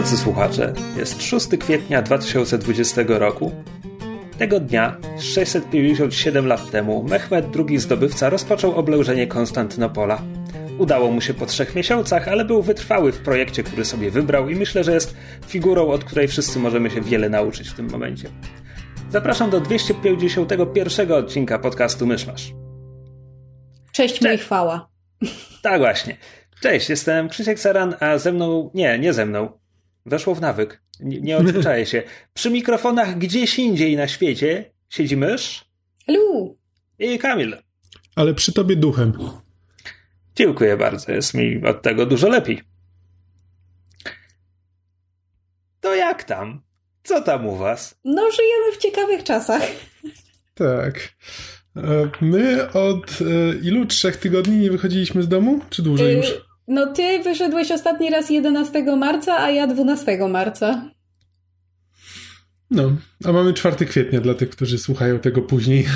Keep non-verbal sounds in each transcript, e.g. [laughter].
Drodzy słuchacze, jest 6 kwietnia 2020 roku. Tego dnia, 657 lat temu, Mehmed II zdobywca rozpoczął oblężenie Konstantynopola. Udało mu się po trzech miesiącach, ale był wytrwały w projekcie, który sobie wybrał i myślę, że jest figurą, od której wszyscy możemy się wiele nauczyć w tym momencie. Zapraszam do 251 odcinka podcastu Myszmasz. Cześć, mój chwała. Tak właśnie. Cześć, jestem Krzysiek Saran, a ze mną, nie, nie ze mną, weszło w nawyk, nie, nie odzwyczaję się. Przy mikrofonach gdzieś indziej na świecie siedzi mysz Lu. i Kamil. Ale przy tobie duchem. Dziękuję bardzo, jest mi od tego dużo lepiej. To jak tam? Co tam u was? No, żyjemy w ciekawych czasach. Tak. E, My od e, ilu? Trzech tygodni nie wychodziliśmy z domu? Czy dłużej już? No, ty wyszedłeś ostatni raz 11 marca, a ja 12 marca. No, a mamy 4 kwietnia dla tych, którzy słuchają tego później.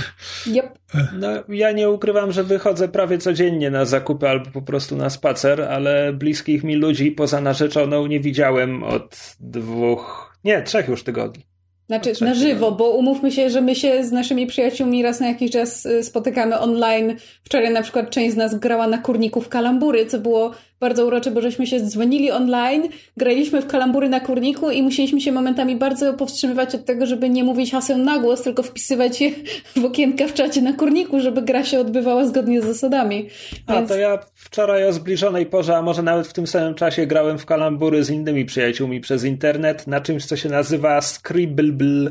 Yep. No, ja nie ukrywam, że wychodzę prawie codziennie na zakupy albo po prostu na spacer, ale bliskich mi ludzi poza narzeczoną nie widziałem od dwóch, nie, trzech już tygodni. Znaczy na żywo, bo umówmy się, że my się z naszymi przyjaciółmi raz na jakiś czas y, spotykamy online. Wczoraj na przykład część z nas grała na kurniku w kalambury, co było bardzo urocze, bo żeśmy się dzwonili online, graliśmy w kalambury na kurniku i musieliśmy się momentami bardzo powstrzymywać od tego, żeby nie mówić haseł na głos, tylko wpisywać je w okienka w czacie na kurniku, żeby gra się odbywała zgodnie z zasadami. A Więc... to ja wczoraj o zbliżonej porze, a może nawet w tym samym czasie grałem w kalambury z innymi przyjaciółmi przez internet na czymś, co się nazywa Scribble,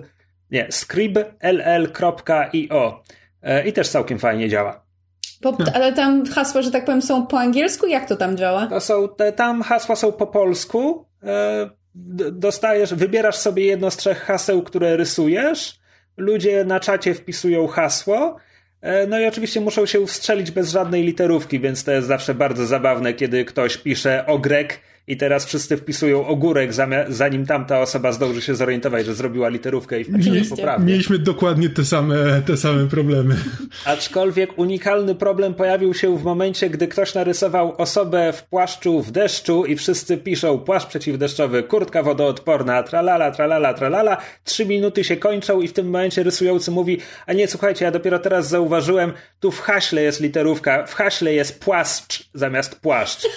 nie, scribll.io E, i też całkiem fajnie działa. Po, ale tam hasła, że tak powiem, są po angielsku? Jak to tam działa? To są, te, tam hasła są po polsku. E, dostajesz, wybierasz sobie jedno z trzech haseł, które rysujesz. Ludzie na czacie wpisują hasło. E, No i oczywiście muszą się wstrzelić bez żadnej literówki, więc to jest zawsze bardzo zabawne, kiedy ktoś pisze ogrek i teraz wszyscy wpisują ogórek, zanim tamta osoba zdąży się zorientować, że zrobiła literówkę i wpisze Oczywiście. poprawnie. Mieliśmy dokładnie te same, te same problemy. Aczkolwiek unikalny problem pojawił się w momencie, gdy ktoś narysował osobę w płaszczu w deszczu i wszyscy piszą płaszcz przeciwdeszczowy, kurtka wodoodporna, tralala, tralala, tralala. Trzy minuty się kończą i w tym momencie rysujący mówi, a nie, słuchajcie, ja dopiero teraz zauważyłem, tu w haśle jest literówka, w haśle jest płaszcz zamiast płaszcz. [laughs]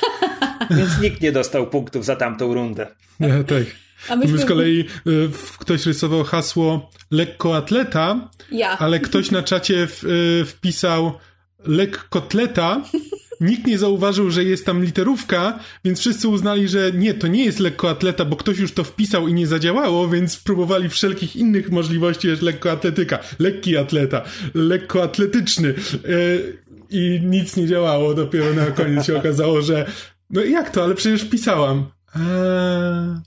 Więc nikt nie dostał punktów za tamtą rundę. Nie, tak. A My z kolei y, ktoś rysował hasło lekkoatleta, Ja. ale ktoś na czacie w, y, wpisał lekkotleta. Nikt nie zauważył, że jest tam literówka, więc wszyscy uznali, że nie, to nie jest lekkoatleta, bo ktoś już to wpisał i nie zadziałało, więc próbowali wszelkich innych możliwości, jest lekkoatletyka, lekki atleta, lekkoatletyczny. Y, I nic nie działało. Dopiero na koniec się okazało, że no jak to, ale przecież pisałam. Eee,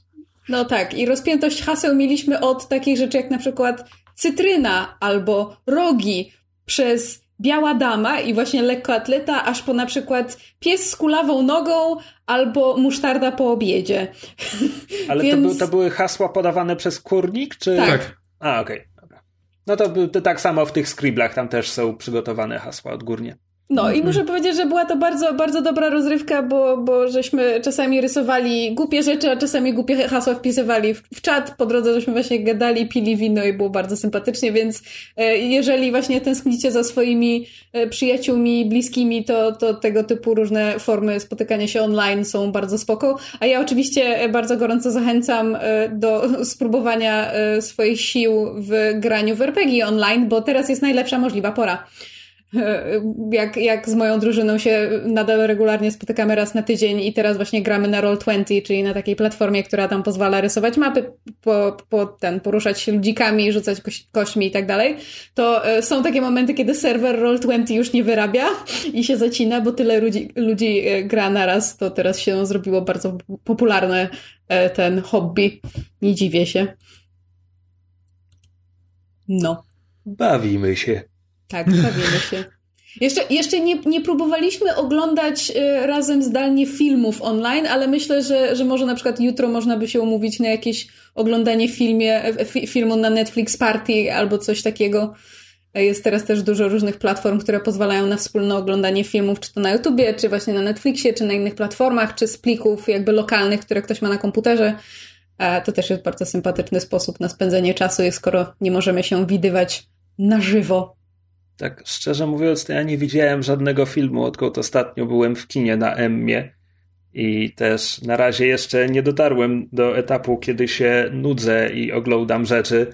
No tak, i rozpiętość haseł mieliśmy od takich rzeczy jak na przykład cytryna albo rogi przez biała dama i właśnie lekkoatleta, aż po na przykład pies z kulawą nogą albo musztarda po obiedzie. [laughs] Ale Więc- to, był, to były hasła podawane przez kurnik, czy... Tak. tak. A, okej, dobra. No to, to tak samo w tych scriblach, tam też są przygotowane hasła odgórnie. No i muszę powiedzieć, że była to bardzo, bardzo dobra rozrywka, bo, bo żeśmy czasami rysowali głupie rzeczy, a czasami głupie hasła wpisywali w, w czat. Po drodze żeśmy właśnie gadali, pili wino i było bardzo sympatycznie, więc e, jeżeli właśnie tęsknicie za swoimi e, przyjaciółmi, bliskimi, to, to tego typu różne formy spotykania się online są bardzo spoko. A ja oczywiście e, bardzo gorąco zachęcam do [laughs] spróbowania swoich sił w graniu w RPG online, bo teraz jest najlepsza możliwa pora. [laughs] Jak, jak z moją drużyną się nadal regularnie spotykamy raz na tydzień i teraz właśnie gramy na Roll20, czyli na takiej platformie, która tam pozwala rysować mapy, po, po ten, poruszać się ludzikami, rzucać koś, kośćmi i tak dalej, to e, są takie momenty, kiedy serwer Roll20 już nie wyrabia [laughs] i się zacina, bo tyle ludzi, ludzi e, gra naraz, to teraz się zrobiło bardzo popularne e, ten hobby. Nie dziwię się. No. Bawimy się. Tak, bawimy się. Jeszcze, jeszcze nie, nie próbowaliśmy oglądać y, razem zdalnie filmów online, ale myślę, że, że może na przykład jutro można by się umówić na jakieś oglądanie filmie, filmu na Netflix Party albo coś takiego. Jest teraz też dużo różnych platform, które pozwalają na wspólne oglądanie filmów, czy to na YouTubie, czy właśnie na Netflixie, czy na innych platformach, czy z plików jakby lokalnych, które ktoś ma na komputerze. To też jest bardzo sympatyczny sposób na spędzenie czasu, skoro nie możemy się widywać na żywo. Tak, szczerze mówiąc, to ja nie widziałem żadnego filmu, odkąd ostatnio byłem w kinie na Emmie. I też na razie jeszcze nie dotarłem do etapu, kiedy się nudzę i oglądam rzeczy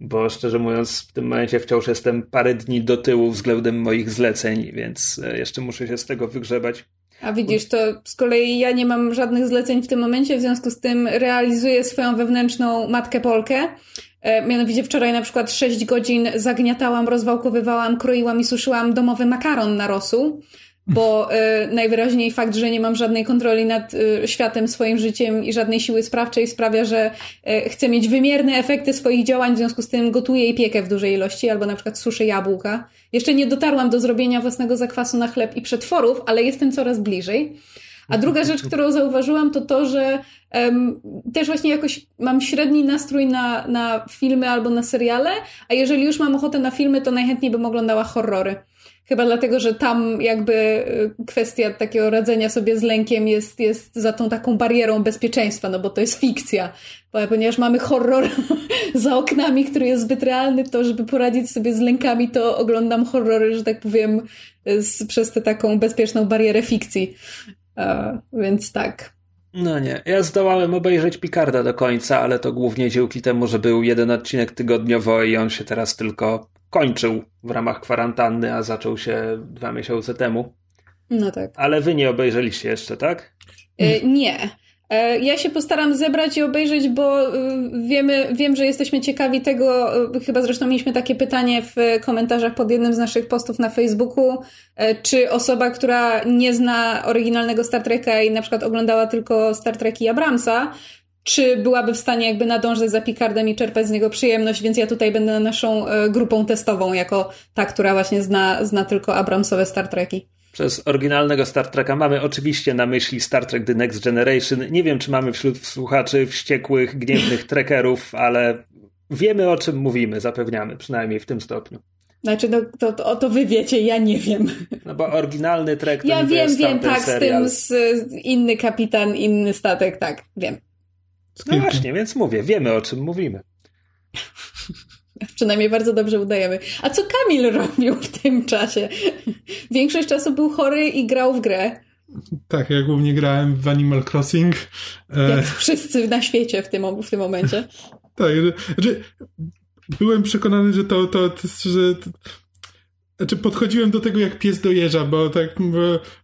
bo szczerze mówiąc, w tym momencie wciąż jestem parę dni do tyłu względem moich zleceń, więc e, jeszcze muszę się z tego wygrzebać. A widzisz, to z kolei ja nie mam żadnych zleceń w tym momencie, w związku z tym realizuję swoją wewnętrzną matkę Polkę. E, mianowicie wczoraj na przykład 6 godzin zagniatałam, rozwałkowywałam, kroiłam i suszyłam domowy makaron na rosół bo y, najwyraźniej fakt, że nie mam żadnej kontroli nad y, światem, swoim życiem i żadnej siły sprawczej sprawia, że chcę mieć wymierne efekty swoich działań, w związku z tym gotuję i piekę w dużej ilości, albo na przykład suszę jabłka. Jeszcze nie dotarłam do zrobienia własnego zakwasu na chleb i przetworów, ale jestem coraz bliżej. A druga rzecz, [laughs] którą zauważyłam, to to, że um, też właśnie jakoś mam średni nastrój na, na filmy albo na seriale, a jeżeli już mam ochotę na filmy, to najchętniej bym oglądała horrory. Chyba dlatego, że tam jakby y, kwestia takiego radzenia sobie z lękiem jest, jest za tą taką barierą bezpieczeństwa, no bo to jest fikcja. Ponieważ mamy horror [laughs] za oknami, który jest zbyt realny, to żeby poradzić sobie z lękami, to oglądam horrory, że tak powiem, z, przez tę taką bezpieczną barierę fikcji. Uh, więc tak. No nie, ja zdołałem obejrzeć Picarda do końca, ale to głównie dzięki temu, że był jeden odcinek tygodniowo i on się teraz tylko kończył w ramach kwarantanny, a zaczął się dwa miesiące temu. No tak. Ale wy nie obejrzeliście jeszcze, tak? Y, nie. E, ja się postaram zebrać i obejrzeć, bo y, wiemy, wiem, że jesteśmy ciekawi tego. Y, chyba zresztą mieliśmy takie pytanie w komentarzach pod jednym z naszych postów na Facebooku. E, czy osoba, która nie zna oryginalnego Star Treka i na przykład oglądała tylko Star Treki Abramsa, czy byłaby w stanie jakby nadążać za Picardem i czerpać z niego przyjemność, więc ja tutaj będę naszą e, grupą testową, jako ta, która właśnie zna, zna tylko Abramsowe Star Treki. Przez oryginalnego Star Treka mamy oczywiście na myśli Star Trek The Next Generation. Nie wiem, czy mamy wśród słuchaczy wściekłych, gniewnych trekerów, ale wiemy o czym mówimy, zapewniamy, przynajmniej w tym stopniu. Znaczy, no, to, to, to wy wiecie, ja nie wiem. No bo oryginalny trek to Ja wiem, wiem, tak, serial. z tym z, inny kapitan, inny statek, tak, wiem. No właśnie, więc mówię, wiemy o czym mówimy. Przynajmniej bardzo dobrze udajemy. A co Kamil robił w tym czasie? Większość czasu był chory i grał w grę. Tak, ja głównie grałem w Animal Crossing. E, Jak wszyscy na świecie w tym, w tym momencie. [laughs] tak, znaczy, byłem przekonany, że to, to, to że znaczy podchodziłem do tego jak pies do jeża, bo tak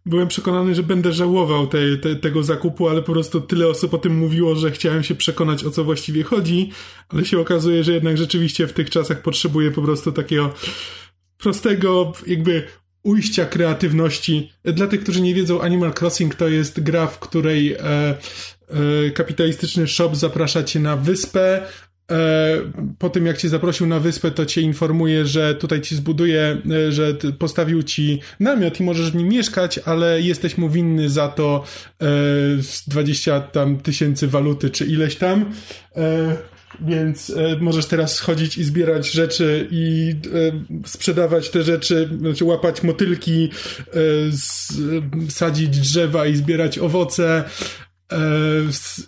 byłem przekonany, że będę żałował te, te, tego zakupu, ale po prostu tyle osób o tym mówiło, że chciałem się przekonać o co właściwie chodzi, ale się okazuje, że jednak rzeczywiście w tych czasach potrzebuję po prostu takiego prostego jakby ujścia kreatywności. Dla tych, którzy nie wiedzą, Animal Crossing to jest gra, w której e, e, kapitalistyczny shop zaprasza cię na wyspę, po tym jak cię zaprosił na wyspę, to cię informuje, że tutaj ci zbuduje, e, że postawił ci namiot i możesz w nim mieszkać, ale jesteś mu winny za to 20 e, tam tysięcy waluty, czy ileś tam. Więc możesz teraz chodzić i zbierać rzeczy i sprzedawać te rzeczy, znaczy łapać motylki, sadzić drzewa i zbierać owoce, E,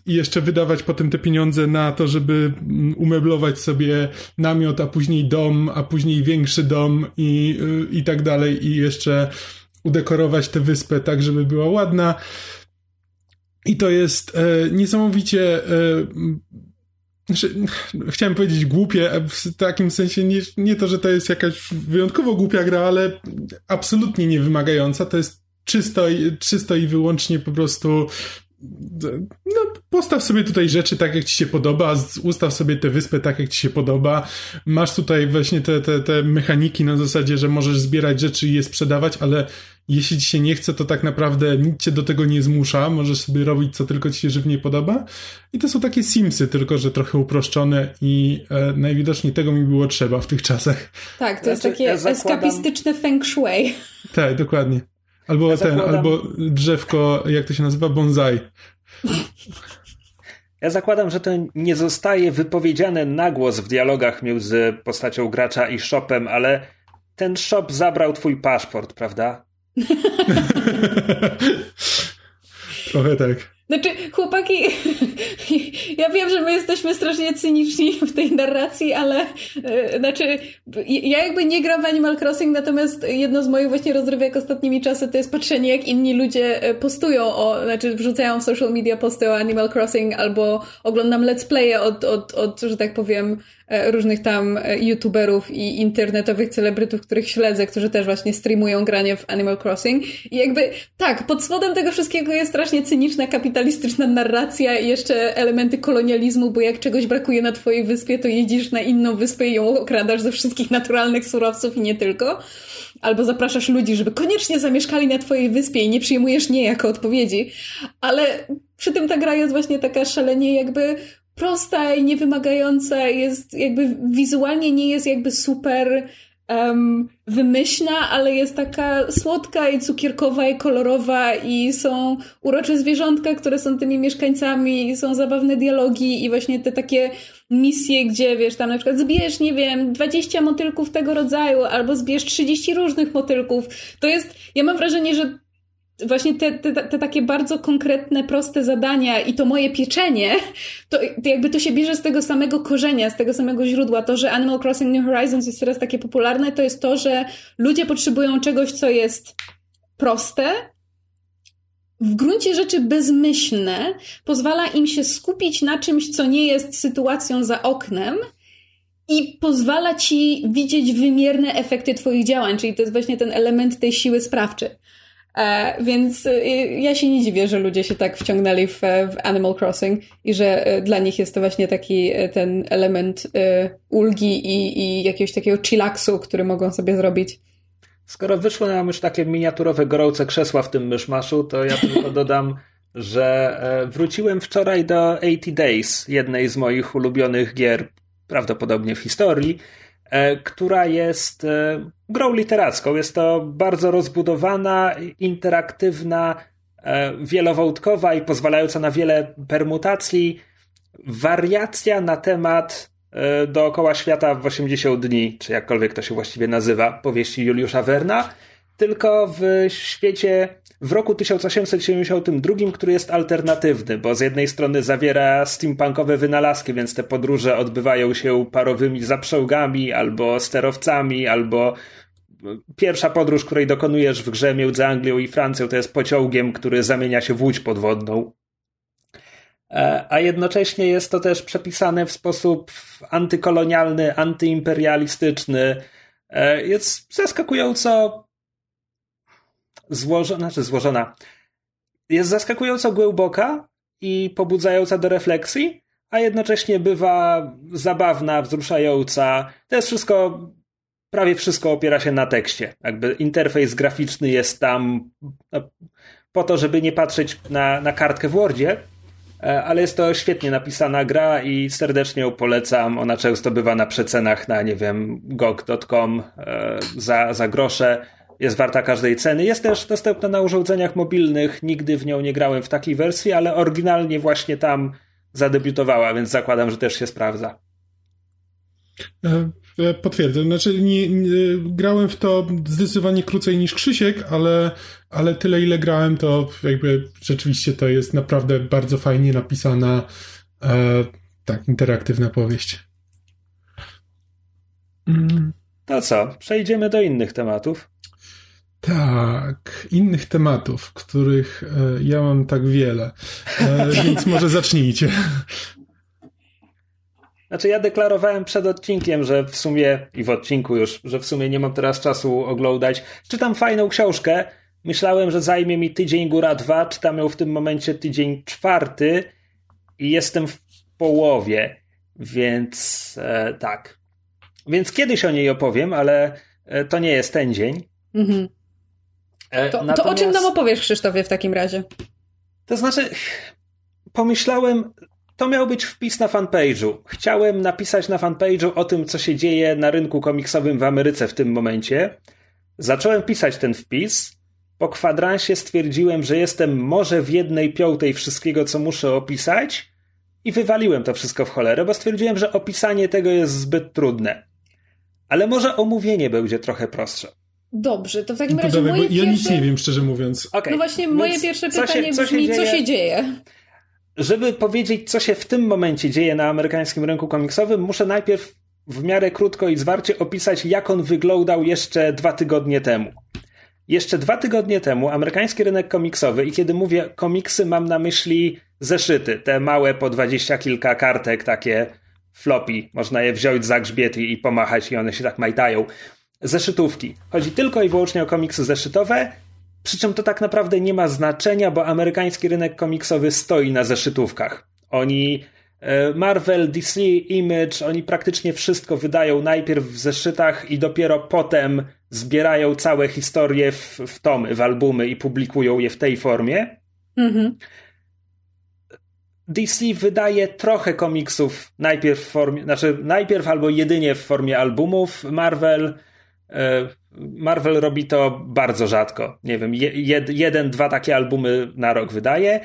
i jeszcze wydawać potem te pieniądze na to, żeby mm, umeblować sobie namiot, a później dom, a później większy dom i, y, i tak dalej i jeszcze udekorować tę wyspę tak, żeby była ładna. I to jest e, niesamowicie e, znaczy, chciałem powiedzieć głupie, w takim sensie nie, nie to, że to jest jakaś wyjątkowo głupia gra, ale absolutnie niewymagająca. To jest czysto, czysto i wyłącznie po prostu no, postaw sobie tutaj rzeczy tak, jak ci się podoba, ustaw sobie tę wyspę tak, jak ci się podoba. Masz tutaj właśnie te, te, te mechaniki na zasadzie, że możesz zbierać rzeczy i je sprzedawać, ale jeśli ci się nie chce, to tak naprawdę nic cię do tego nie zmusza, możesz sobie robić co tylko ci się żywnie podoba. I to są takie Simsy, tylko że trochę uproszczone i e, najwidoczniej tego mi było trzeba w tych czasach. Tak, to jest znaczy, takie ja zakładam... eskapistyczne feng shui. Tak, dokładnie. Albo ja ten, zakładam... albo drzewko, jak to się nazywa, bonsai. Ja zakładam, że to nie zostaje wypowiedziane na głos w dialogach między postacią gracza i shopem, ale ten shop zabrał twój paszport, prawda? [laughs] Trochę tak. Znaczy, chłopaki, [laughs] ja wiem, że my jesteśmy strasznie cyniczni w tej narracji, ale yy, znaczy, ja jakby nie gram w Animal Crossing, natomiast jedno z moich właśnie rozrywek ostatnimi czasy to jest patrzenie, jak inni ludzie e, postują o, znaczy wrzucają w social media posty o Animal Crossing albo oglądam let's playe od, od, od że tak powiem, E, różnych tam e, youtuberów i internetowych celebrytów, których śledzę, którzy też właśnie streamują granie w Animal Crossing. I jakby, tak, pod spodem tego wszystkiego jest strasznie cyniczna, kapitalistyczna narracja i jeszcze elementy kolonializmu, bo jak czegoś brakuje na twojej wyspie, to jedziesz na inną wyspę i ją okradasz ze wszystkich naturalnych surowców i nie tylko. Albo zapraszasz ludzi, żeby koniecznie zamieszkali na twojej wyspie i nie przyjmujesz nie jako odpowiedzi. Ale przy tym ta gra jest właśnie taka szalenie jakby prosta i niewymagająca, jest jakby wizualnie nie jest jakby super um, wymyślna, ale jest taka słodka i cukierkowa i kolorowa i są urocze zwierzątka, które są tymi mieszkańcami i są zabawne dialogi i właśnie te takie misje, gdzie wiesz, tam na przykład zbierz, nie wiem, 20 motylków tego rodzaju albo zbierz 30 różnych motylków. To jest, ja mam wrażenie, że właśnie te, te, te, takie bardzo konkretne, proste zadania i to moje pieczenie, to, to, jakby to się bierze z tego samego korzenia, z tego samego źródła. To, że Animal Crossing New Horizons jest teraz takie popularne, to jest to, że ludzie potrzebują czegoś, co jest proste, w gruncie rzeczy bezmyślne, pozwala im się skupić na czymś, co nie jest sytuacją za oknem, i pozwala ci widzieć wymierne efekty Twoich działań, czyli to jest właśnie ten element tej siły sprawczej. E, więc e, ja się nie dziwię, że ludzie się tak wciągnęli w, w, Animal Crossing i że e, dla nich jest to właśnie taki ten element ulgi i, i jakiegoś takiego chillaksu, który mogą sobie zrobić. Skoro wyszły nam już takie miniaturowe, gorące krzesła w tym myszmaszu, to ja tylko [laughs] dodam, że wróciłem wczoraj do 80 Days, jednej z moich ulubionych gier, prawdopodobnie w historii, E, która jest e, grą literacką. Jest to bardzo rozbudowana, interaktywna, e, wielowątkowa i pozwalająca na wiele permutacji wariacja na temat dookoła świata w 80 dni, czy jakkolwiek to się właściwie nazywa, powieści Juliusza Werna, tylko w świecie w roku 1872, który jest alternatywny, bo z jednej strony zawiera steampunkowe wynalazki, więc te podróże odbywają się parowymi zaprzęgami, albo sterowcami, albo pierwsza podróż, której dokonujesz w grze między Anglią i Francją, to jest pociągiem, który zamienia się w łódź podwodną. E, a jednocześnie jest to też przepisane w sposób antykolonialny, antyimperialistyczny. E, jest zaskakująco złożona, znaczy złożona, jest zaskakująco głęboka i pobudzająca do refleksji, a jednocześnie bywa zabawna, wzruszająca. To jest wszystko, prawie wszystko opiera się na tekście. Jakby interfejs graficzny jest tam no, po to, żeby nie patrzeć na, na kartkę w Wordzie, e, ale jest to świetnie napisana gra i serdecznie ją polecam. Ona często bywa na przecenach na, nie wiem, gog.com e, za, za grosze jest warta każdej ceny. Jest też dostępna na urządzeniach mobilnych. Nigdy w nią nie grałem w takiej wersji, ale oryginalnie właśnie tam zadebiutowała, więc zakładam, że też się sprawdza. E, e, potwierdzam. Znaczy, nie, nie, grałem w to zdecydowanie krócej niż Krzysiek, ale, ale tyle, ile grałem, to jakby rzeczywiście to jest naprawdę bardzo fajnie napisana, e, tak, interaktywna powieść. Mm. To co? Przejdziemy do innych tematów. Tak, innych tematów, których e, ja mam tak wiele, e, [laughs] więc może zacznijcie. Znaczy, ja deklarowałem przed odcinkiem, że w sumie, i w odcinku już, że w sumie nie mam teraz czasu oglądać. Czytam fajną książkę. Myślałem, że zajmie mi tydzień góra dwa. Czytam ją w tym momencie tydzień czwarty i jestem w połowie, więc e, tak. Więc kiedyś o niej opowiem, ale e, to nie jest ten dzień. Mhm. E, to, Natomiast... to o czym nam opowiesz, Krzysztofie, w takim razie? To znaczy, pomyślałem, to miał być wpis na fanpage'u. Chciałem napisać na fanpage'u o tym, co się dzieje na rynku komiksowym w Ameryce w tym momencie. Zacząłem pisać ten wpis. Po kwadransie stwierdziłem, że jestem może w jednej piątej wszystkiego, co muszę opisać i wywaliłem to wszystko w cholerę, bo stwierdziłem, że opisanie tego jest zbyt trudne. Ale może omówienie będzie trochę prostsze. Dobrze, to w takim razie moje Ja pierwsze... nic nie wiem, szczerze mówiąc. Okay. No właśnie, moje Więc pierwsze pytanie co się, co brzmi, się co się dzieje? Żeby powiedzieć, co się w tym momencie dzieje na amerykańskim rynku komiksowym, muszę najpierw w miarę krótko i zwarcie opisać, jak on wyglądał jeszcze dwa tygodnie temu. Jeszcze dwa tygodnie temu amerykański rynek komiksowy, i kiedy mówię komiksy, mam na myśli zeszyty, te małe po dwadzieścia kilka kartek, takie floppy, można je wziąć za grzbiet i pomachać i one się tak majtają. Zeszytówki. Chodzi tylko i wyłącznie o komiksy zeszytowe, przy czym to tak naprawdę nie ma znaczenia, bo amerykański rynek komiksowy stoi na zeszytówkach. Oni e, Marvel, DC, Image, oni praktycznie wszystko wydają najpierw w zeszytach i dopiero potem zbierają całe historie w, w tomy, w albumy i publikują je w tej formie. Mhm. DC wydaje trochę komiksów najpierw w formie, znaczy najpierw albo jedynie w formie albumów. Marvel Marvel robi to bardzo rzadko. Nie wiem, jed, jeden, dwa takie albumy na rok wydaje.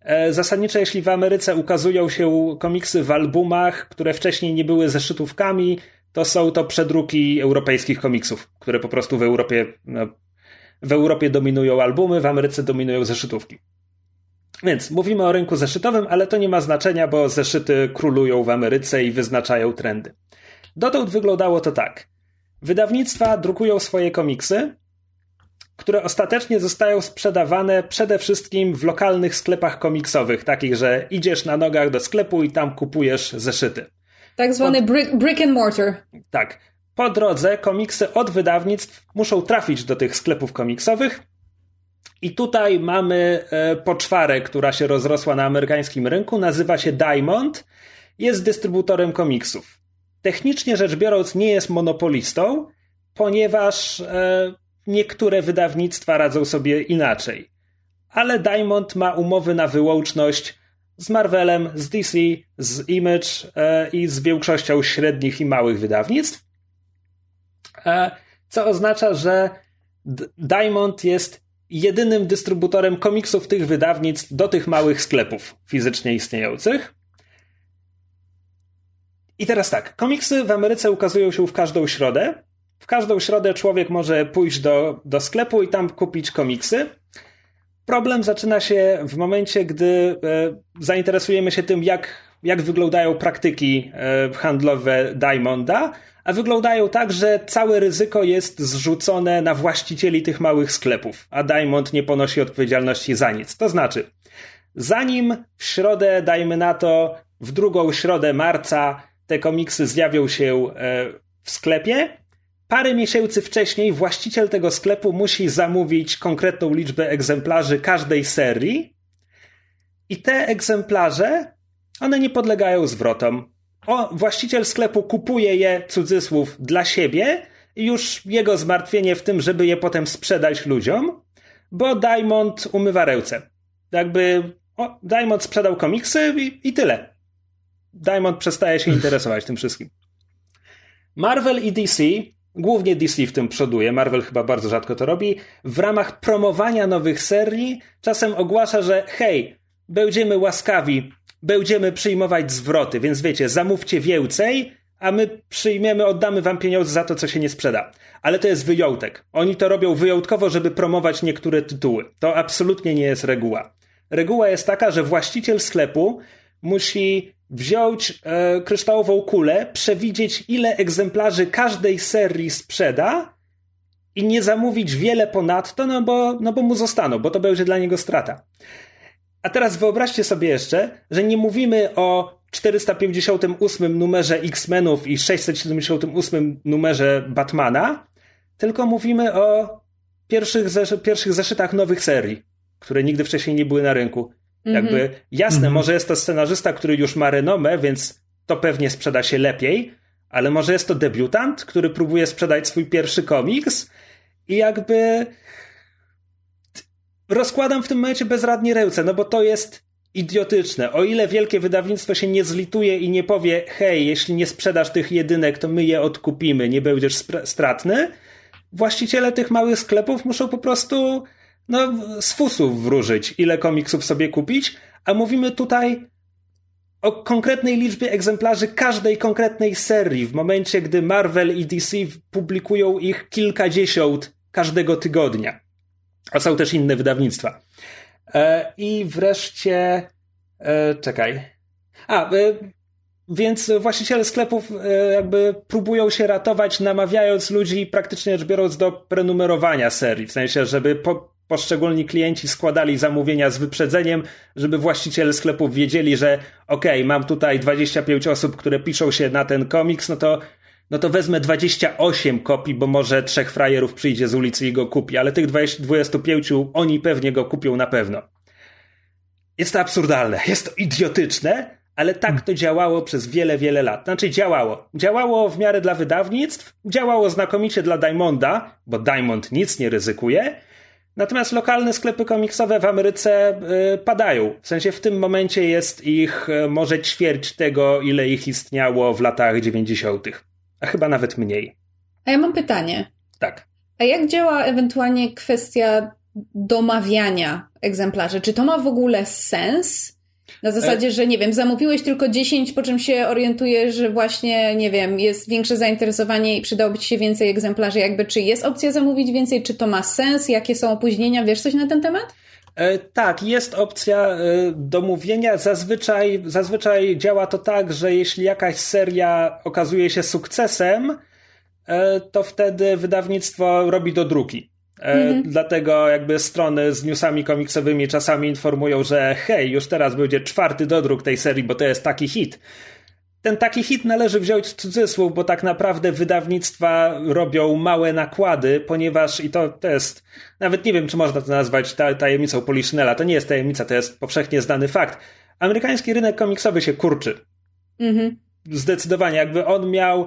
E, zasadniczo, jeśli w Ameryce ukazują się komiksy w albumach, które wcześniej nie były zeszytówkami, to są to przedruki europejskich komiksów, które po prostu w Europie, no, w Europie dominują albumy, w Ameryce dominują zeszytówki. Więc mówimy o rynku zeszytowym, ale to nie ma znaczenia, bo zeszyty królują w Ameryce i wyznaczają trendy. Dotąd wyglądało to tak. Wydawnictwa drukują swoje komiksy, które ostatecznie zostają sprzedawane przede wszystkim w lokalnych sklepach komiksowych, takich, że idziesz na nogach do sklepu i tam kupujesz zeszyty. Tak zwany brick, brick and mortar. Tak. Po drodze komiksy od wydawnictw muszą trafić do tych sklepów komiksowych. I tutaj mamy e, poczwarę, która się rozrosła na amerykańskim rynku. Nazywa się Diamond. Jest dystrybutorem komiksów. Technicznie rzecz biorąc, nie jest monopolistą, ponieważ e, niektóre wydawnictwa radzą sobie inaczej. Ale Diamond ma umowy na wyłączność z Marvelem, z DC, z Image e, i z większością średnich i małych wydawnictw. E, co oznacza, że Diamond jest jedynym dystrybutorem komiksów tych wydawnictw do tych małych sklepów fizycznie istniejących. I teraz tak, komiksy w Ameryce ukazują się w każdą środę. W każdą środę człowiek może pójść do, do sklepu i tam kupić komiksy. Problem zaczyna się w momencie, gdy e, zainteresujemy się tym, jak, jak wyglądają praktyki e, handlowe Diamonda, a wyglądają tak, że całe ryzyko jest zrzucone na właścicieli tych małych sklepów, a Diamond nie ponosi odpowiedzialności za nic. To znaczy, zanim w środę, dajmy na to, w drugą środę marca te komiksy zjawią się e, w sklepie, parę miesięcy wcześniej właściciel tego sklepu musi zamówić konkretną liczbę egzemplarzy każdej serii i te egzemplarze, one nie podlegają zwrotom. O, właściciel sklepu kupuje je, cudzysłów, dla siebie i już jego zmartwienie w tym, żeby je potem sprzedać ludziom, bo Diamond umywa ręce. Jakby o, Diamond sprzedał komiksy i, i tyle. Diamond przestaje się interesować tym wszystkim. Marvel i DC, głównie DC w tym przoduje, Marvel chyba bardzo rzadko to robi, w ramach promowania nowych serii czasem ogłasza, że hej, będziemy łaskawi, będziemy przyjmować zwroty, więc wiecie, zamówcie więcej, a my przyjmiemy, oddamy wam pieniądze za to, co się nie sprzeda. Ale to jest wyjątek. Oni to robią wyjątkowo, żeby promować niektóre tytuły. To absolutnie nie jest reguła. Reguła jest taka, że właściciel sklepu musi wziąć e, kryształową kulę, przewidzieć ile egzemplarzy każdej serii sprzeda i nie zamówić wiele ponadto, no bo, no bo mu zostaną, bo to będzie dla niego strata. A teraz wyobraźcie sobie jeszcze, że nie mówimy o 458 numerze X-Menów i 678 numerze Batmana, tylko mówimy o pierwszych, pierwszych zeszytach nowych serii, które nigdy wcześniej nie były na rynku. Jakby mhm. jasne, mm -hmm. może jest to scenarzysta, który już ma renomę, więc to pewnie sprzeda się lepiej, ale może jest to debiutant, który próbuje sprzedać swój pierwszy komiks i jakby rozkładam w tym momencie bezradnie ręce, no bo to jest idiotyczne. O ile wielkie wydawnictwo się nie zlituje i nie powie, hej, jeśli nie sprzedasz tych jedynek, to my je odkupimy, nie będziesz stratny, właściciele tych małych sklepów muszą po prostu no, z fusów wróżyć, ile komiksów sobie kupić, a mówimy tutaj o konkretnej liczbie egzemplarzy każdej konkretnej serii, w momencie, gdy Marvel i DC publikują ich kilkadziesiąt każdego tygodnia. A są też inne wydawnictwa. E, I wreszcie. E, czekaj. A, e, więc właściciele sklepów jakby próbują się ratować, namawiając ludzi praktycznie rzecz biorąc do prenumerowania serii. W sensie, żeby po, poszczególni klienci składali zamówienia z wyprzedzeniem, żeby właściciele sklepów wiedzieli, że okej, okay, mam tutaj 25 osób, które piszą się na ten komiks, no to no to wezmę 28 kopii, bo może trzech frajerów przyjdzie z ulicy i go kupi, ale tych 25 oni pewnie go kupią na pewno. Jest to absurdalne, jest to idiotyczne, ale tak to działało przez wiele, wiele lat. Znaczy działało. Działało w miarę dla wydawnictw, działało znakomicie dla Diamonda, bo Diamond nic nie ryzykuje, Natomiast lokalne sklepy komiksowe w Ameryce y, padają. W sensie w tym momencie jest ich y, może ćwierć tego, ile ich istniało w latach 90 a chyba nawet mniej. A ja mam pytanie. Tak. A jak działa ewentualnie kwestia domawiania egzemplarzy? Czy to ma w ogóle sens? Na zasadzie, że nie wiem, zamówiłeś tylko 10, po czym się orientujesz, że właśnie, nie wiem, jest większe zainteresowanie i przydałoby ci się więcej egzemplarzy. Jakby, czy jest opcja zamówić więcej, czy to ma sens, jakie są opóźnienia? Wiesz coś na ten temat? E, tak, jest opcja e, domówienia. Zazwyczaj, zazwyczaj działa to tak, że jeśli jakaś seria okazuje się sukcesem, e, to wtedy wydawnictwo robi do druki. Mhm. Dlatego jakby strony z newsami komiksowymi czasami informują, że hej, już teraz będzie czwarty dodruk tej serii, bo to jest taki hit ten taki hit należy wziąć w cudzysłów, bo tak naprawdę wydawnictwa robią małe nakłady, ponieważ i to, to jest, nawet nie wiem, czy można to nazwać tajemnicą Poliszynela, to nie jest tajemnica, to jest powszechnie znany fakt. Amerykański rynek komiksowy się kurczy. Mhm. Zdecydowanie, jakby on miał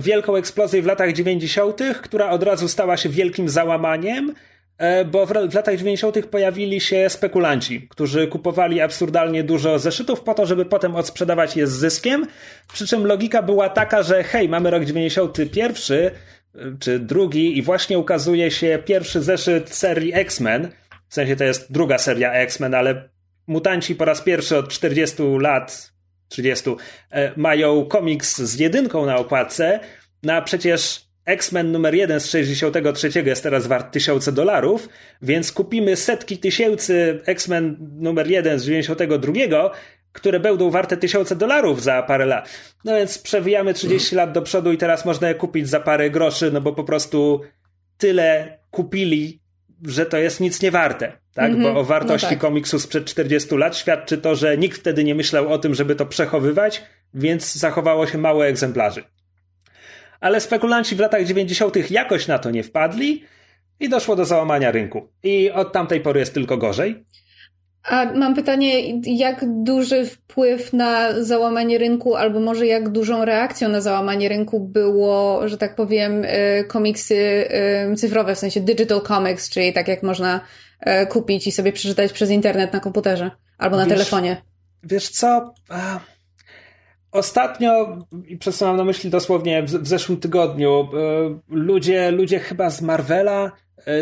wielką eksplozję w latach 90., która od razu stała się wielkim załamaniem, E, bo w, w latach 90. pojawili się spekulanci, którzy kupowali absurdalnie dużo zeszytów po to, żeby potem odsprzedawać je z zyskiem. Przy czym logika była taka, że hej, mamy rok 91 e, czy drugi i właśnie ukazuje się pierwszy zeszyt serii X-Men. W sensie to jest druga seria X-Men, ale mutanci po raz pierwszy od 40 lat, 30, e, mają komiks z jedynką na okładce. No a przecież X-Men numer 1 z 63 jest teraz wart tysiące dolarów, więc kupimy setki tysięcy X-Men numer 1 z 92, które będą warte tysiące dolarów za parę lat. No więc przewijamy 30 lat do przodu i teraz można je kupić za parę groszy, no bo po prostu tyle kupili, że to jest nic nie warte. Tak? Mm -hmm. Bo o wartości no tak. komiksu sprzed 40 lat świadczy to, że nikt wtedy nie myślał o tym, żeby to przechowywać, więc zachowało się mało egzemplarzy ale spekulanci w latach 90. jakoś na to nie wpadli i doszło do załamania rynku. I od tamtej pory jest tylko gorzej. A mam pytanie, jak duży wpływ na załamanie rynku, albo może jak dużą reakcją na załamanie rynku było, że tak powiem, y, komiksy y, cyfrowe, w sensie digital comics, czyli tak jak można y, kupić i sobie przeczytać przez internet na komputerze albo na wiesz, telefonie. Wiesz co? Ostatnio, i przesuwam na myśli dosłownie w, w zeszłym tygodniu, ludzie, ludzie chyba z Marvela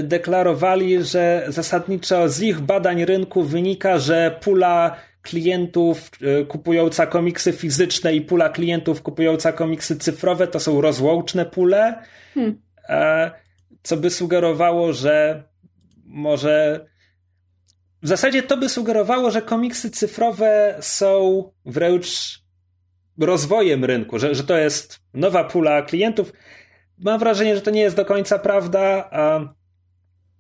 deklarowali, że zasadniczo z ich badań rynku wynika, że pula klientów e, kupująca komiksy fizyczne i pula klientów kupująca komiksy cyfrowe to są rozłączne pule, hmm. co by sugerowało, że może. W zasadzie to by sugerowało, że komiksy cyfrowe są wręcz rozwojem rynku, że, że to jest nowa pula klientów. Mam wrażenie, że to nie jest do końca prawda. A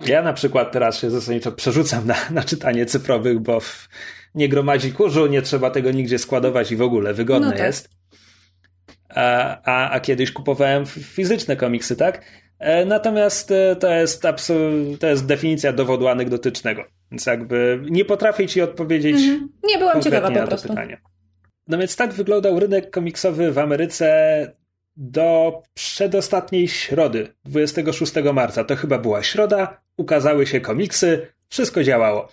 ja na przykład teraz się zasadniczo przerzucam na, na czytanie cyfrowych, bo nie gromadzi kurzu, nie trzeba tego nigdzie składować i w ogóle wygodne no tak. jest. A, a, a kiedyś kupowałem fizyczne komiksy, tak? E, natomiast e, to jest, to jest definicja dowodu anegdotycznego. Więc jakby nie potrafię ci odpowiedzieć. Mhm. Nie byłam ciekawa po prostu. Pytanie. No więc tak wyglądał rynek komiksowy w Ameryce do przedostatniej środy, 26 marca. To chyba była środa, ukazały się komiksy, wszystko działało.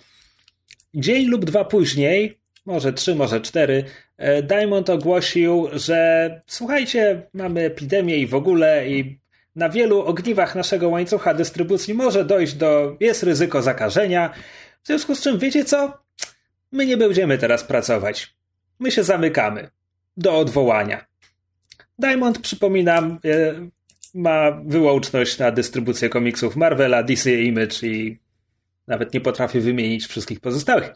Dzień lub dwa później, może trzy, może cztery, e, Diamond ogłosił, że słuchajcie, mamy epidemię i w ogóle i na wielu ogniwach naszego łańcucha dystrybucji może dojść do, jest ryzyko zakażenia. W związku z czym, wiecie co? My nie będziemy teraz pracować. My się zamykamy. Do odwołania. Diamond, przypominam, e, ma wyłączność na dystrybucję komiksów Marvela, DC Image i nawet nie potrafię wymienić wszystkich pozostałych.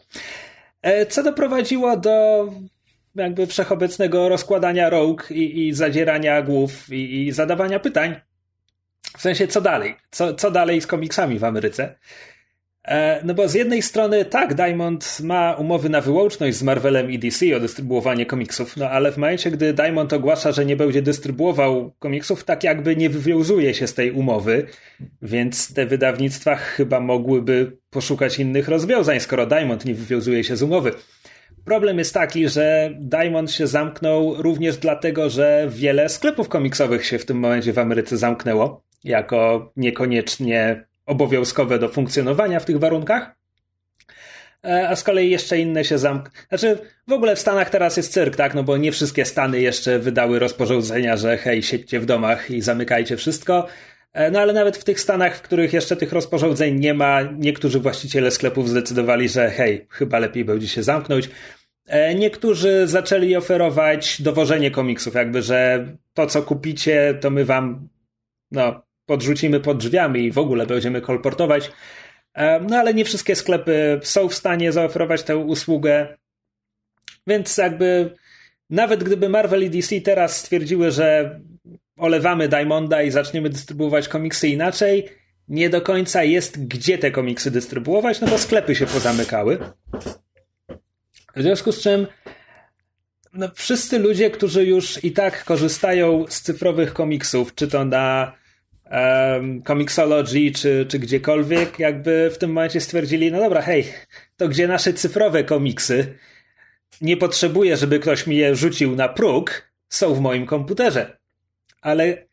E, co doprowadziło do jakby wszechobecnego rozkładania rąk i, i zadzierania głów i, i, zadawania pytań. W sensie, co dalej? Co, co dalej z komiksami w Ameryce? E, no bo z jednej strony tak, Diamond ma umowy na wyłączność z Marvelem i DC o dystrybuowanie komiksów, no ale w momencie, gdy Diamond ogłasza, że nie będzie dystrybuował komiksów, tak jakby nie wywiązuje się z tej umowy, więc te wydawnictwa chyba mogłyby poszukać innych rozwiązań, skoro Diamond nie wywiązuje się z umowy. Problem jest taki, że Diamond się zamknął również dlatego, że wiele sklepów komiksowych się w tym momencie w Ameryce zamknęło, jako niekoniecznie obowiązkowe do funkcjonowania w tych warunkach. E, a z kolei jeszcze inne się zamk... Znaczy, w ogóle w Stanach teraz jest cyrk, tak? No bo nie wszystkie Stany jeszcze wydały rozporządzenia, że hej, siedźcie w domach i zamykajcie wszystko. E, no ale nawet w tych Stanach, w których jeszcze tych rozporządzeń nie ma, niektórzy właściciele sklepów zdecydowali, że hej, chyba lepiej będzie się zamknąć. E, niektórzy zaczęli oferować dowożenie komiksów, jakby, że to co kupicie, to my wam no, podrzucimy pod drzwiami i w ogóle będziemy kolportować. E, no ale nie wszystkie sklepy są w stanie zaoferować tę usługę. Więc jakby nawet gdyby Marvel i DC teraz stwierdziły, że olewamy Diamonda i zaczniemy dystrybuować komiksy inaczej, nie do końca jest gdzie te komiksy dystrybuować, no bo sklepy się pozamykały. W związku z czym no, wszyscy ludzie, którzy już i tak korzystają z cyfrowych komiksów, czy to na um, Comixology czy, czy gdziekolwiek, jakby w tym momencie stwierdzili, no dobra, hej, to gdzie nasze cyfrowe komiksy? Nie potrzebuję, żeby ktoś mi je rzucił na próg, są w moim komputerze. Ale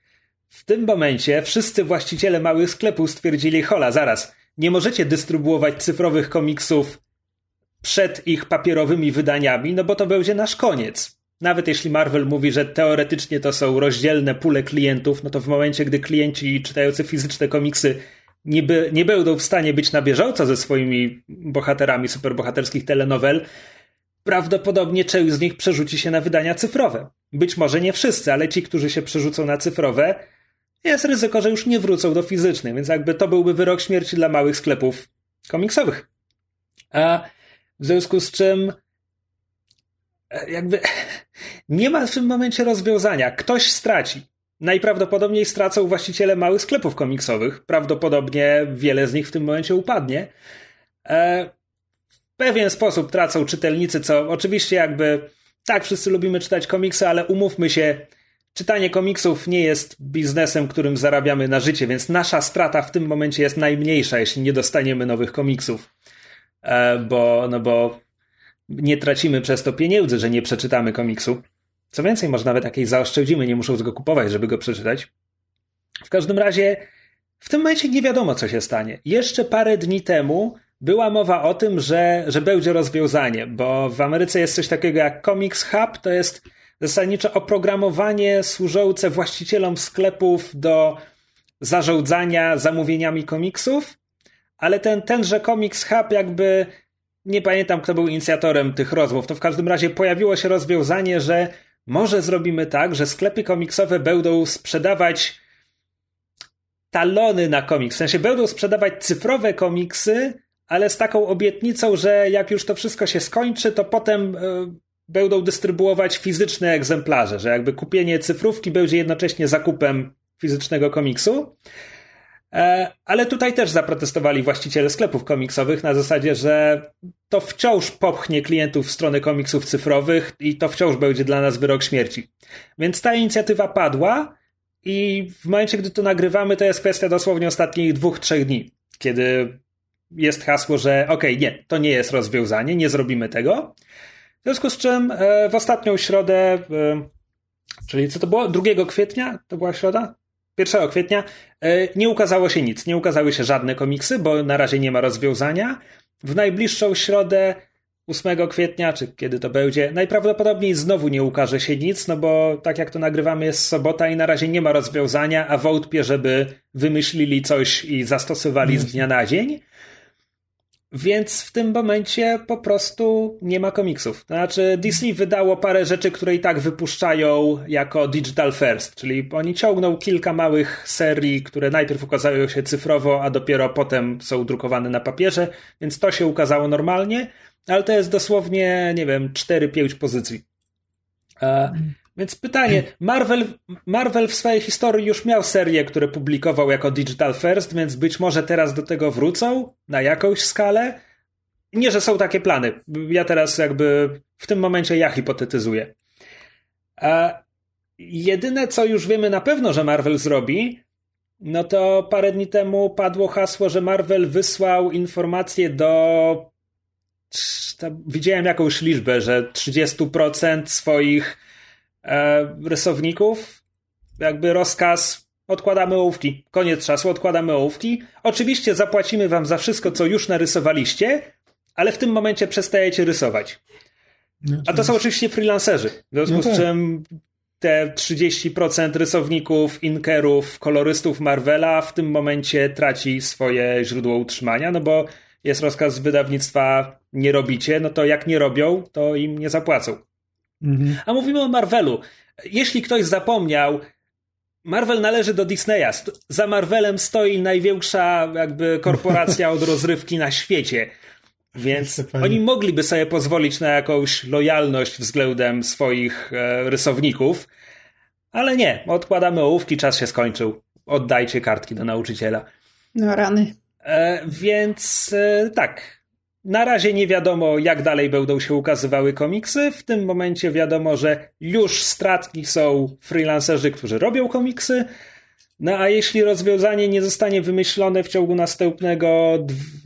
w tym momencie wszyscy właściciele małych sklepów stwierdzili, hola, zaraz, nie możecie dystrybuować cyfrowych komiksów przed ich papierowymi wydaniami, no bo to będzie nasz koniec. Nawet jeśli Marvel mówi, że teoretycznie to są rozdzielne pule klientów, no to w momencie, gdy klienci czytający fizyczne komiksy nie, by, nie będą w stanie być na bieżąco ze swoimi bohaterami superbohaterskich telenowel, prawdopodobnie część z nich przerzuci się na wydania cyfrowe. Być może nie wszyscy, ale ci, którzy się przerzucą na cyfrowe, jest ryzyko, że już nie wrócą do fizycznych, więc jakby to byłby wyrok śmierci dla małych sklepów komiksowych. A w związku z czym jakby nie ma w tym momencie rozwiązania. Ktoś straci. Najprawdopodobniej stracą właściciele małych sklepów komiksowych. Prawdopodobnie wiele z nich w tym momencie upadnie. E, w pewien sposób tracą czytelnicy, co oczywiście jakby tak, wszyscy lubimy czytać komiksy, ale umówmy się, czytanie komiksów nie jest biznesem, którym zarabiamy na życie, więc nasza strata w tym momencie jest najmniejsza, jeśli nie dostaniemy nowych komiksów. E, bo, no bo nie tracimy przez to pieniędzy, że nie przeczytamy komiksu. Co więcej, może nawet jakieś zaoszczędzimy, nie muszą go kupować, żeby go przeczytać. W każdym razie, w tym momencie nie wiadomo, co się stanie. Jeszcze parę dni temu była mowa o tym, że, że będzie rozwiązanie, bo w Ameryce jest coś takiego jak Comics Hub, to jest zasadniczo oprogramowanie służące właścicielom sklepów do zarządzania zamówieniami komiksów, ale ten, tenże Comics Hub jakby nie pamiętam, kto był inicjatorem tych rozmów, to w każdym razie pojawiło się rozwiązanie, że może zrobimy tak, że sklepy komiksowe będą sprzedawać talony na komiks. W sensie będą sprzedawać cyfrowe komiksy, ale z taką obietnicą, że jak już to wszystko się skończy, to potem y, będą dystrybuować fizyczne egzemplarze, że jakby kupienie cyfrówki będzie jednocześnie zakupem fizycznego komiksu. E, ale tutaj też zaprotestowali właściciele sklepów komiksowych na zasadzie, że to wciąż popchnie klientów w stronę komiksów cyfrowych i to wciąż będzie dla nas wyrok śmierci. Więc ta inicjatywa padła i w momencie, gdy to nagrywamy, to jest kwestia dosłownie ostatnich dwóch, trzech dni, kiedy jest hasło, że okej, okay, nie, to nie jest rozwiązanie, nie zrobimy tego. W związku z czym e, w ostatnią środę, e, czyli co to było? 2 kwietnia? To była środa? 1 kwietnia e, nie ukazało się nic. Nie ukazały się żadne komiksy, bo na razie nie ma rozwiązania. W najbliższą środę 8 kwietnia, czy kiedy to będzie, najprawdopodobniej znowu nie ukaże się nic, no bo tak jak to nagrywamy jest sobota i na razie nie ma rozwiązania, a wątpię, żeby wymyślili coś i zastosowali z dnia na dzień. Więc w tym momencie po prostu nie ma komiksów. Znaczy, Disney wydało parę rzeczy, które i tak wypuszczają jako digital first, czyli oni ciągną kilka małych serii, które najpierw ukazają się cyfrowo, a dopiero potem są drukowane na papierze, więc to się ukazało normalnie, ale to jest dosłownie, nie wiem, 4-5 pozycji. Więc pytanie, Marvel, Marvel w swojej historii już miał serię, które publikował jako Digital First, więc być może teraz do tego wrócą na jakąś skalę. Nie, że są takie plany. Ja teraz jakby w tym momencie ja hipotetyzuję. A jedyne, co już wiemy na pewno, że Marvel zrobi, no to parę dni temu padło hasło, że Marvel wysłał informację do. Widziałem jakąś liczbę, że 30% swoich rysowników, jakby rozkaz odkładamy ołówki. Koniec czasu, odkładamy ołówki. Oczywiście zapłacimy wam za wszystko, co już narysowaliście, ale w tym momencie przestajecie rysować. No, A to są oczywiście freelancerzy. W związku no tak. z czym te 30% rysowników, inkerów, kolorystów Marvela w tym momencie traci swoje źródło utrzymania, no bo jest rozkaz wydawnictwa nie robicie, no to jak nie robią, to im nie zapłacą. Mhm. A mówimy o Marvelu. Jeśli ktoś zapomniał, Marvel należy do Disneya. Za Marvelem stoi największa jakby korporacja od [laughs] rozrywki na świecie. Więc oni mogliby sobie pozwolić na jakąś lojalność względem swoich e, rysowników, ale nie. Odkładamy ołówki, czas się skończył. Oddajcie kartki do nauczyciela. No rany. E, więc e, tak, na razie nie wiadomo, jak dalej będą się ukazywały komiksy. W tym momencie wiadomo, że już stratki są freelancerzy, którzy robią komiksy. No a jeśli rozwiązanie nie zostanie wymyślone w ciągu następnego,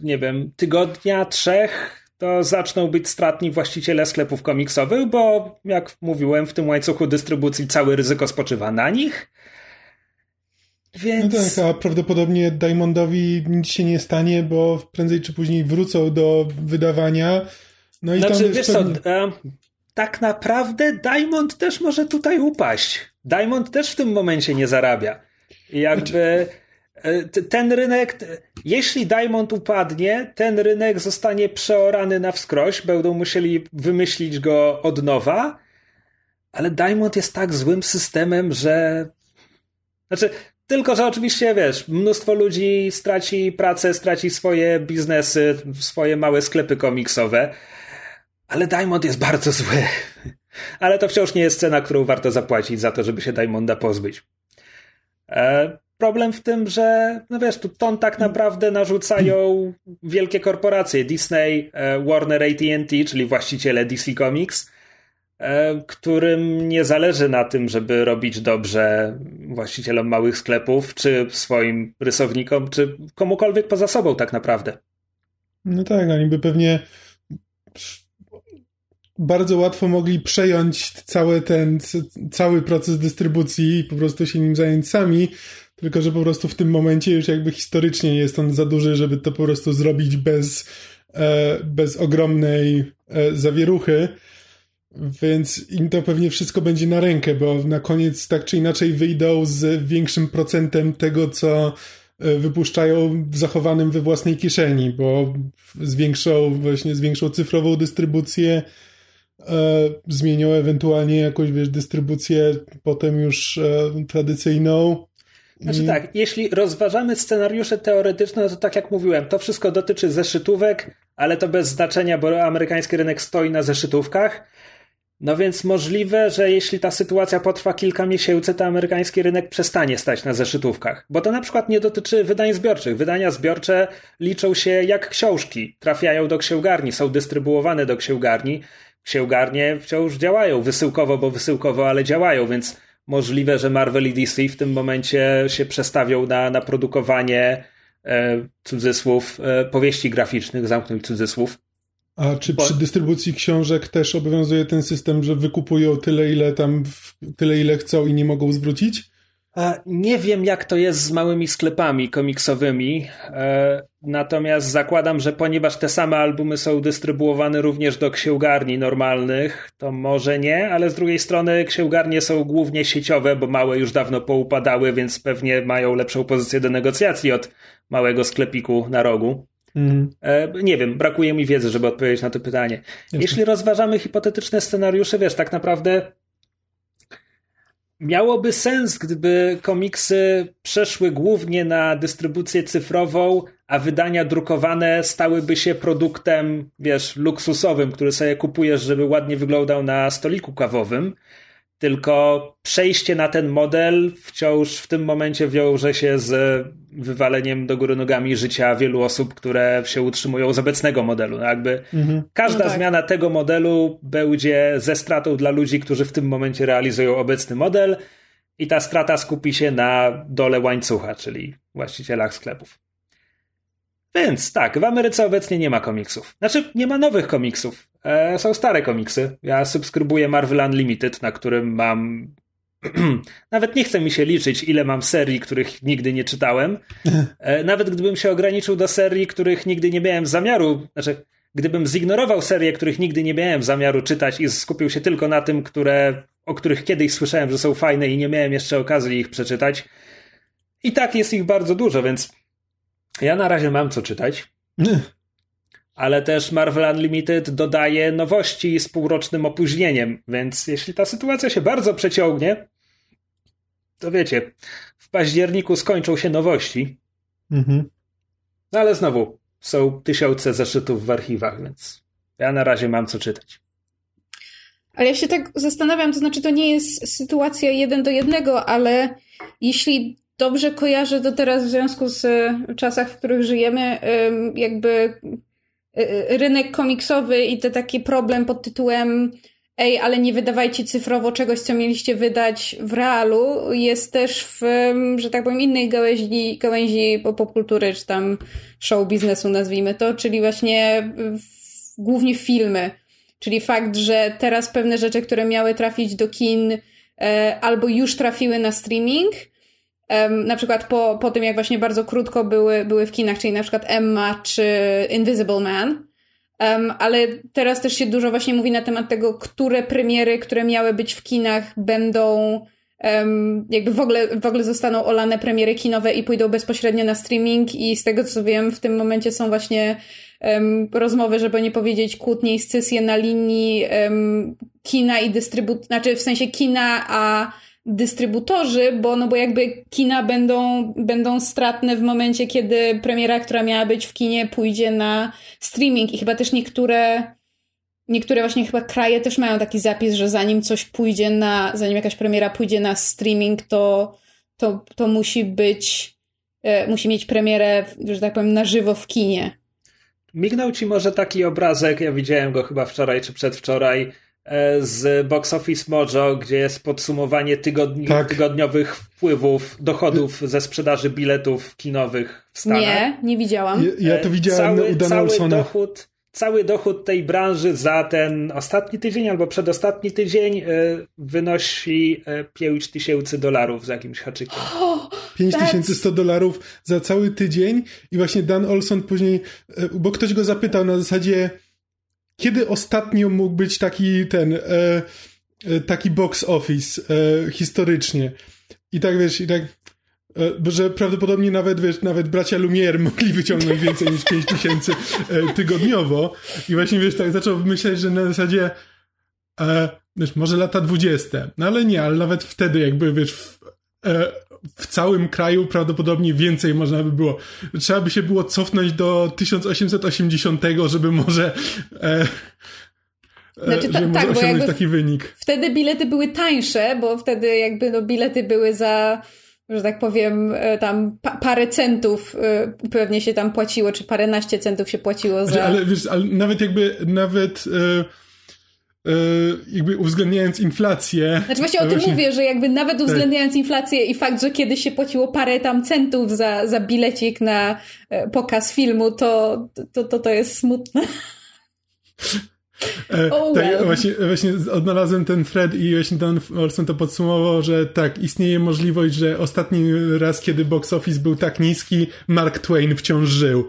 nie wiem, tygodnia, trzech, to zaczną być stratni właściciele sklepów komiksowych, bo jak mówiłem, w tym łańcuchu dystrybucji całe ryzyko spoczywa na nich. Więc... No tak, a prawdopodobnie Diamondowi nic się nie stanie, bo prędzej czy później wrócą do wydawania. No i znaczy, tam wiesz pewnie... co, e, tak naprawdę Diamond też może tutaj upaść. Diamond też w tym momencie nie zarabia. Jakby e, ten rynek, jeśli Diamond upadnie, ten rynek zostanie przeorany na wskroś, będą musieli wymyślić go od nowa, ale Diamond jest tak złym systemem, że znaczy, tylko, że oczywiście, wiesz, mnóstwo ludzi straci pracę, straci swoje biznesy, swoje małe sklepy komiksowe, ale Diamond jest bardzo zły. [laughs] Ale to wciąż nie jest cena, którą warto zapłacić za to, żeby się Diamonda pozbyć. E, problem w tym, że, no wiesz, tu ton tak naprawdę narzucają wielkie korporacje. Disney, e, Warner AT&T, czyli właściciele DC Comics, którym nie zależy na tym, żeby robić dobrze właścicielom małych sklepów, czy swoim rysownikom, czy komukolwiek poza sobą tak naprawdę. No tak, oni by pewnie bardzo łatwo mogli przejąć cały ten, cały proces dystrybucji i po prostu się nim zająć sami, tylko że po prostu w tym momencie już jakby historycznie jest on za duży, żeby to po prostu zrobić bez, e, bez ogromnej e, zawieruchy. Więc im to pewnie wszystko będzie na rękę, bo na koniec tak czy inaczej wyjdą z większym procentem tego, co e, wypuszczają zachowanym we własnej kieszeni, bo zwiększą właśnie zwiększą cyfrową dystrybucję, e, zmienią ewentualnie jakąś wiesz, dystrybucję potem już e, tradycyjną. Znaczy tak, jeśli rozważamy scenariusze teoretyczne, no to tak jak mówiłem, to wszystko dotyczy zeszytówek, ale to bez znaczenia, bo amerykański rynek stoi na zeszytówkach. No więc możliwe, że jeśli ta sytuacja potrwa kilka miesięcy, to amerykański rynek przestanie stać na zeszytówkach. Bo to na przykład nie dotyczy wydań zbiorczych. Wydania zbiorcze liczą się jak książki. Trafiają do księgarni, są dystrybuowane do księgarni. Księgarnie wciąż działają wysyłkowo, bo wysyłkowo, ale działają, więc możliwe, że Marvel i DC w tym momencie się przestawią na, na produkowanie e, cudzysłów, e, powieści graficznych, zamknąć cudzysłów. A czy przy dystrybucji książek też obowiązuje ten system, że wykupują tyle, ile tam, tyle, ile chcą i nie mogą zwrócić? Nie wiem, jak to jest z małymi sklepami komiksowymi, e, natomiast zakładam, że ponieważ te same albumy są dystrybuowane również do księgarni normalnych, to może nie, ale z drugiej strony księgarnie są głównie sieciowe, bo małe już dawno poupadały, więc pewnie mają lepszą pozycję do negocjacji od małego sklepiku na rogu. Mm. Nie wiem, brakuje mi wiedzy, żeby odpowiedzieć na to pytanie. Jeśli rozważamy hipotetyczne scenariusze, wiesz, tak naprawdę miałoby sens, gdyby komiksy przeszły głównie na dystrybucję cyfrową, a wydania drukowane stałyby się produktem, wiesz, luksusowym, który sobie kupujesz, żeby ładnie wyglądał na stoliku kawowym. Tylko przejście na ten model wciąż w tym momencie wiąże się z wywaleniem do góry nogami życia wielu osób, które się utrzymują z obecnego modelu. No jakby mhm. każda no tak. zmiana tego modelu będzie ze stratą dla ludzi, którzy w tym momencie realizują obecny model i ta strata skupi się na dole łańcucha, czyli właścicielach sklepów. Więc tak, w Ameryce obecnie nie ma komiksów. Znaczy, nie ma nowych komiksów. E, są stare komiksy. Ja subskrybuję Marvel Unlimited, na którym mam. [clears throat] Nawet nie chce mi się liczyć, ile mam serii, których nigdy nie czytałem. [laughs] E, nawet gdybym się ograniczył do serii, których nigdy nie miałem zamiaru. Znaczy, gdybym zignorował serie, których nigdy nie miałem zamiaru czytać i skupił się tylko na tym, które, o których kiedyś słyszałem, że są fajne i nie miałem jeszcze okazji ich przeczytać. I tak jest ich bardzo dużo, więc ja na razie mam co czytać. Ale też Marvel Unlimited dodaje nowości z półrocznym opóźnieniem, więc jeśli ta sytuacja się bardzo przeciągnie, to wiecie, w październiku skończą się nowości. Mhm. No ale znowu, są tysiące zeszytów w archiwach, więc ja na razie mam co czytać. Ale ja się tak zastanawiam, to znaczy to nie jest sytuacja jeden do jednego, ale jeśli dobrze kojarzę to teraz w związku z e, czasach, w których żyjemy, jakby e, e, rynek komiksowy i to taki problem pod tytułem ej, ale nie wydawajcie cyfrowo czegoś, co mieliście wydać w realu, jest też w, że tak powiem, innej gałęzi, gałęzi popkultury, czy tam show biznesu nazwijmy to, czyli właśnie w, głównie filmy. Czyli fakt, że teraz pewne rzeczy, które miały trafić do kin, e, albo już trafiły na streaming, Um, na przykład po, po tym, jak właśnie bardzo krótko były, były w kinach, czyli na przykład Emma czy Invisible Man. Um, ale teraz też się dużo właśnie mówi na temat tego, które premiery, które miały być w kinach, będą um, jakby w ogóle, w ogóle zostaną olane premiery kinowe i pójdą bezpośrednio na streaming. I z tego co wiem, w tym momencie są właśnie um, rozmowy, żeby nie powiedzieć kłótnie i scysje na linii kina i dystrybucji, znaczy w sensie kina, a dystrybutorzy, bo, no bo jakby kina będą, będą stratne w momencie, kiedy premiera, która miała być w kinie, pójdzie na streaming i chyba też niektóre niektóre właśnie chyba kraje też mają taki zapis, że zanim coś pójdzie na, zanim jakaś premiera pójdzie na streaming, to, to, to musi być, e, musi mieć premierę, że tak powiem, na żywo w kinie. Mignął ci może taki obrazek, ja widziałem go chyba wczoraj czy przedwczoraj, z Box Office Mojo, gdzie jest podsumowanie tygodni tak. tygodniowych wpływów, dochodów ze sprzedaży biletów kinowych w Stanach. Nie, nie widziałam. Ja, ja to widziałem cały, u Dana cały dochód, cały dochód tej branży za ten ostatni tydzień albo przedostatni tydzień e, wynosi 5 e, tysięcy dolarów z jakimś haczykiem. Oh, 5100 dolarów za cały tydzień i właśnie Dan Olson później, bo ktoś go zapytał na zasadzie kiedy ostatnio mógł być taki ten, e, e, taki box office e, historycznie? I tak wiesz, i tak, e, że prawdopodobnie nawet, wiesz, nawet bracia Lumière mogli wyciągnąć [laughs] więcej niż 5 tysięcy e, tygodniowo. I właśnie, wiesz, tak zaczął myśleć, że na zasadzie, wiesz, może lata 20. No ale nie, ale nawet wtedy jakby, wiesz, w, w całym kraju prawdopodobnie więcej można by było. Trzeba by się było cofnąć do 1880, żeby może. E, e znaczy, ta, tak, osiągnąć taki wynik. Wtedy bilety były tańsze, bo wtedy jakby no, bilety były za, że tak powiem, e, tam pa, parę centów e, pewnie się tam płaciło, czy paręnaście centów się płaciło znaczy, za... Ale wiesz, ale nawet jakby, nawet... E, jakby uwzględniając inflację. Znaczy właśnie o tym właśnie... mówię, że jakby nawet tak. uwzględniając tak. inflację i fakt, że kiedyś się płaciło parę tam centów za, za bilecik na e, pokaz filmu, to to, to, to jest smutne. E, [laughs] Oh tak, well. właśnie, właśnie odnalazłem ten thread i właśnie Don Olson to podsumował, że tak, istnieje możliwość, że ostatni raz, kiedy box office był tak niski, Mark Twain wciąż żył. [laughs]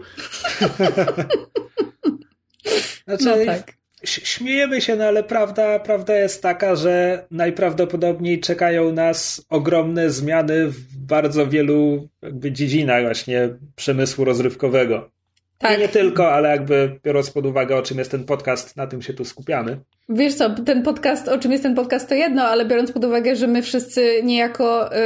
Znaczy, No tak. Śmiejemy się, no ale prawda, prawda jest taka, że najprawdopodobniej czekają nas ogromne zmiany w bardzo wielu jakby dziedzinach właśnie przemysłu rozrywkowego. Tak. I nie tylko, ale jakby biorąc pod uwagę, o czym jest ten podcast, na tym się tu skupiamy. Wiesz co, ten podcast, o czym jest ten podcast, to jedno, ale biorąc pod uwagę, że my wszyscy niejako y,